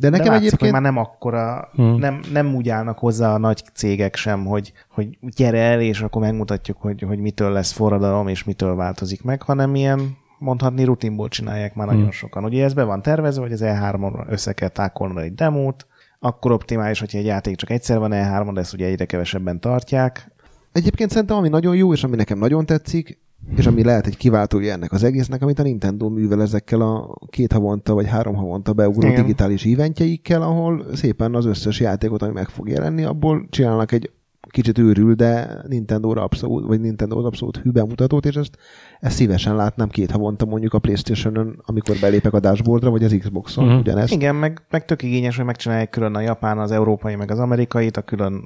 De de nekem látszik, egyébként... hogy már nem akkora, Hmm. nem, nem úgy állnak hozzá a nagy cégek sem, hogy, hogy gyere el, és akkor megmutatjuk, hogy, hogy mitől lesz forradalom, és mitől változik meg, hanem ilyen mondhatni rutinból csinálják már nagyon Hmm. sokan. Ugye ez be van tervezve, hogy az E3-on össze kell tákolnod egy demót, akkor optimális, hogyha egy játék csak egyszer van E3-on, de ezt ugye egyre kevesebben tartják. Egyébként szerintem, ami nagyon jó, és ami nekem nagyon tetszik, és ami lehet egy kiváltója ennek az egésznek, amit a Nintendo művel ezekkel a két havonta vagy három havonta beugró Igen. digitális eventjeikkel, ahol szépen az összes játékot, ami meg fog jelenni, abból csinálnak egy kicsit őrül, de Nintendo-ra abszolút, vagy Nintendo abszolút hű bemutatót, és ezt, ezt szívesen látnám két havonta mondjuk a Playstation-ön, amikor belépek a dashboardra, vagy az Xbox-on, uh-huh. ugyanezt. Igen, meg, meg tök igényes, hogy megcsinálják külön a japán, az európai, meg az amerikait, a külön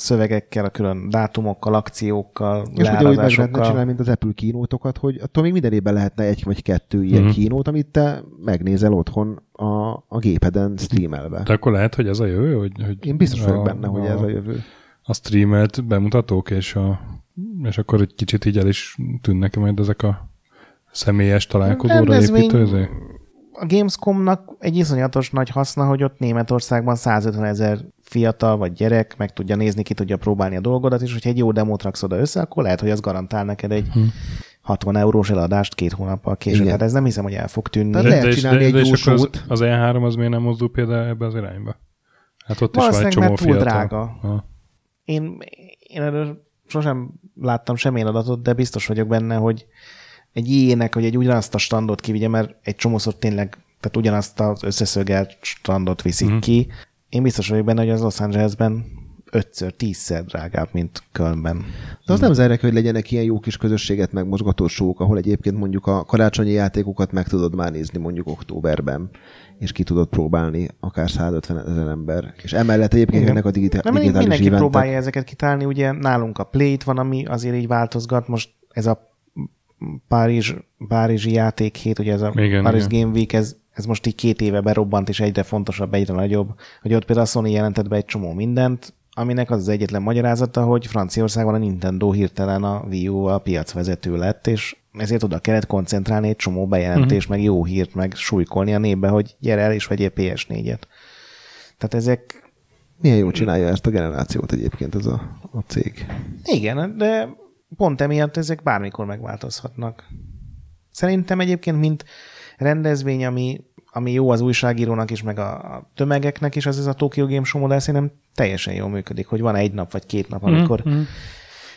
szövegekkel, a külön dátumokkal, akciókkal, És ugyanúgy meg lehetne csinálni, mint az Apple kínótokat, hogy attól még minden évben lehetne egy vagy kettő ilyen Mhm. uh-huh. kínót, amit te megnézel otthon a, a gépeden streamelve. De akkor lehet, hogy ez a jövő? Hogy, hogy Én biztos vagyok benne, hogy ez a jövő. a streamelt bemutatók, és, a, és akkor egy kicsit így el is tűnnek majd ezek a személyes találkozóra Rendezvény- építőző. A Gamescomnak egy iszonyatos nagy haszna, hogy ott Németországban 150 ezer fiatal vagy gyerek meg tudja nézni, ki tudja próbálni a dolgodat, és hogyha egy jó demót raksz oda össze, akkor lehet, hogy az garantál neked egy Hm. 60 eurós eladást két hónappal később. Igen. Hát ez nem hiszem, hogy el fog tűnni. Tehát lehet és- csinálni egy és jó akkor az, az E3 az miért nem mozdul például ebbe az irányba? Hát ott is van egy csomó mert túl fiatal. drága. Ha. Én, én erről sosem láttam semmilyen adatot, de biztos vagyok benne, hogy egy ilyenek, hogy egy ugyanazt a standot kivigye, mert egy csomószor tényleg, tehát ugyanazt az összeszögelt standot viszik mm. ki. Én biztos vagyok benne, hogy az Los Angelesben ötször, tízszer drágább, mint Kölnben. De az nem zárják, hogy legyenek ilyen jó kis közösséget megmozgató sók, ahol egyébként mondjuk a karácsonyi játékokat meg tudod már nézni mondjuk októberben, és ki tudod próbálni akár 150 ezer ember. És emellett egyébként Igen. ennek a digitál, Nem, digitális mindenki eventek. próbálja ezeket kitálni, ugye nálunk a Play-t van, ami azért így változgat, most ez a Párizs, Párizsi játékhét, ugye ez a Igen, Paris igen. Game Week, ez, ez most így két éve berobbant, és egyre fontosabb, egyre nagyobb, hogy ott például a Sony jelentett be egy csomó mindent, aminek az az egyetlen magyarázata, hogy Franciaországban a Nintendo hirtelen a Wii U a piacvezető lett, és ezért oda kellett koncentrálni egy csomó bejelentés, uh-huh. meg jó hírt, meg súlykolni a népbe, hogy gyere el és vegyél PS4-et. Tehát ezek... Milyen jól csinálja ezt a generációt egyébként ez a, a cég. Igen, de pont emiatt ezek bármikor megváltozhatnak. Szerintem egyébként, mint rendezvény, ami, ami jó az újságírónak is, meg a, a tömegeknek is, az ez a Tokyo Game Show modell szerintem teljesen jól működik, hogy van egy nap vagy két nap, amikor mm-hmm.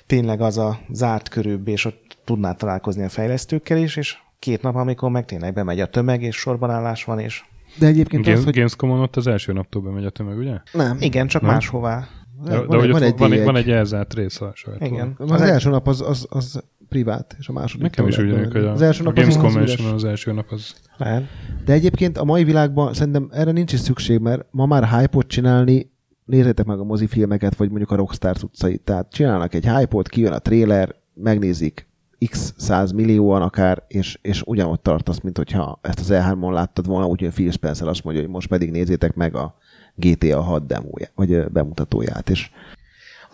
tényleg az a zárt körűbb, és ott tudná találkozni a fejlesztőkkel is, és két nap, amikor meg tényleg bemegy a tömeg, és sorbanállás van, és... De egyébként Games, az, hogy... Gamescom-on ott az első naptól bemegy a tömeg, ugye? Nem. Igen, csak Nem? máshová. De, de van, hogy van, egy van, egy, egy, van egy elzárt rész a sajtól. Igen. Az, az első nap az, az, az privát, és a második. Nekem is úgy lehet tűnik, hogy a, az első a nap Games az, az, Convention üres. az első nap az... Lehet. De egyébként a mai világban szerintem erre nincs is szükség, mert ma már hype-ot csinálni, nézzétek meg a mozifilmeket, vagy mondjuk a Rockstar utcait. Tehát csinálnak egy hype-ot, kijön a trailer, megnézik x száz millióan akár, és, és ugyanott tartasz, mint hogyha ezt az E3-on láttad volna, úgyhogy Phil Spencer azt mondja, hogy most pedig nézzétek meg a GTA 6 demóját, vagy bemutatóját, és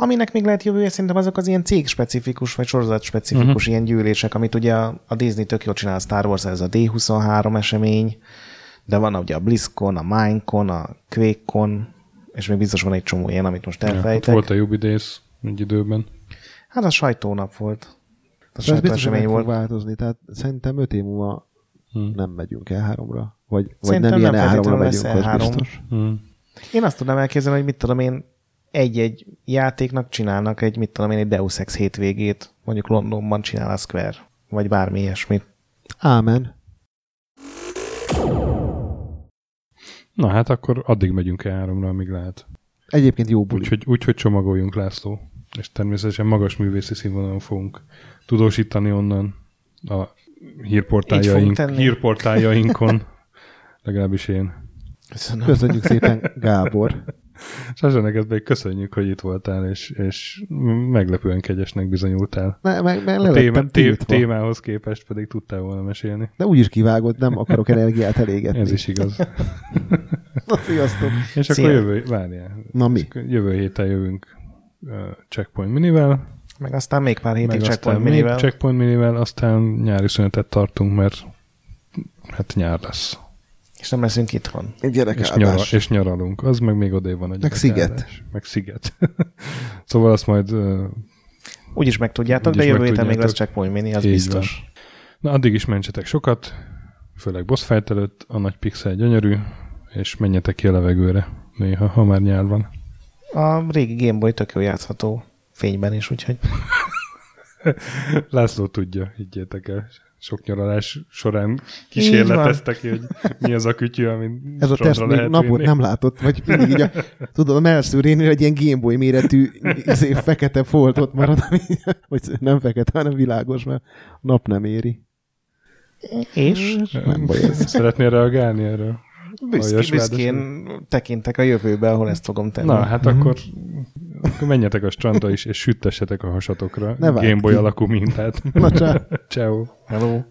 Aminek még lehet jövője, szerintem azok az ilyen cég-specifikus, vagy sorozat-specifikus uh-huh. ilyen gyűlések, amit ugye a, Disney tök jól csinál a Star Wars, ez a D23 esemény, de van ugye a BlizzCon, a Minecon, a QuakeCon, és még biztos van egy csomó ilyen, amit most Ja, elfejtek. volt a Jubidays egy időben. Hát a sajtónap volt. A és ez biztos, hogy meg fog volt. változni. Tehát szerintem öt év múlva Hm. nem megyünk E3-ra, vagy, vagy Szerintem nem ilyen nem E3-ra feltétlenül lesz megyünk, az E3. biztos. Hm. Én azt tudnám elképzelni, hogy mit tudom én, egy-egy játéknak csinálnak egy, mit tudom én, egy Deus Ex hétvégét, mondjuk Londonban csinál a Square, vagy bármi ilyesmit. Ámen. Na hát akkor addig megyünk el háromra, amíg lehet. Egyébként jó buli. Úgyhogy úgy, hogy csomagoljunk, László. És természetesen magas művészi színvonalon fogunk tudósítani onnan a hírportáljaink, hírportáljainkon. Legalábbis én. Köszönöm. Köszönjük szépen, Gábor. Sasa, neked még köszönjük, hogy itt voltál, és, és meglepően kegyesnek bizonyultál. Me, me, me, A téma, té, témához képest pedig tudtál volna mesélni. De úgy is kivágod, nem akarok energiát elégetni. Ez is igaz. Na, sziasztok. És akkor Szia. jövő, várjál. Na mi? Jövő héten jövünk uh, Checkpoint Minivel, Meg aztán még pár hétig meg Checkpoint Minivel. Checkpoint Minivel, aztán nyári szünetet tartunk, mert hát nyár lesz. És nem leszünk itthon. Egy És, nyara, és nyaralunk. Az meg még odébb van. a Meg sziget. Meg sziget. szóval azt majd... Uh, Úgyis megtudjátok, Úgyis de jövő héten még megtudjátok. lesz Checkpoint Mini, az Így biztos. na, addig is mentsetek sokat, főleg boss fight előtt, a nagy pixel gyönyörű, és menjetek ki a levegőre néha, ha már nyár van. A régi Game Boy tök jó játszható fényben is, úgyhogy László tudja, higgyétek el. Sok nyaralás során kísérleteztek, hogy mi az a kütyű, amin Ez a teszt még napot vinni. nem látott, vagy mindig így a, tudod, a melszőrénél egy ilyen Gameboy méretű izé, fekete folt ott marad, ami, vagy nem fekete, hanem világos, mert a nap nem éri. és Nem baj ez. Szeretnél reagálni erre? Aljas büszkén tekintek a jövőbe, ahol ezt fogom tenni. Na, hát akkor, akkor menjetek a strandra is, és süttessetek a hasatokra Ne Gameboy alakú mintát. Na csá. Ciao. Hello.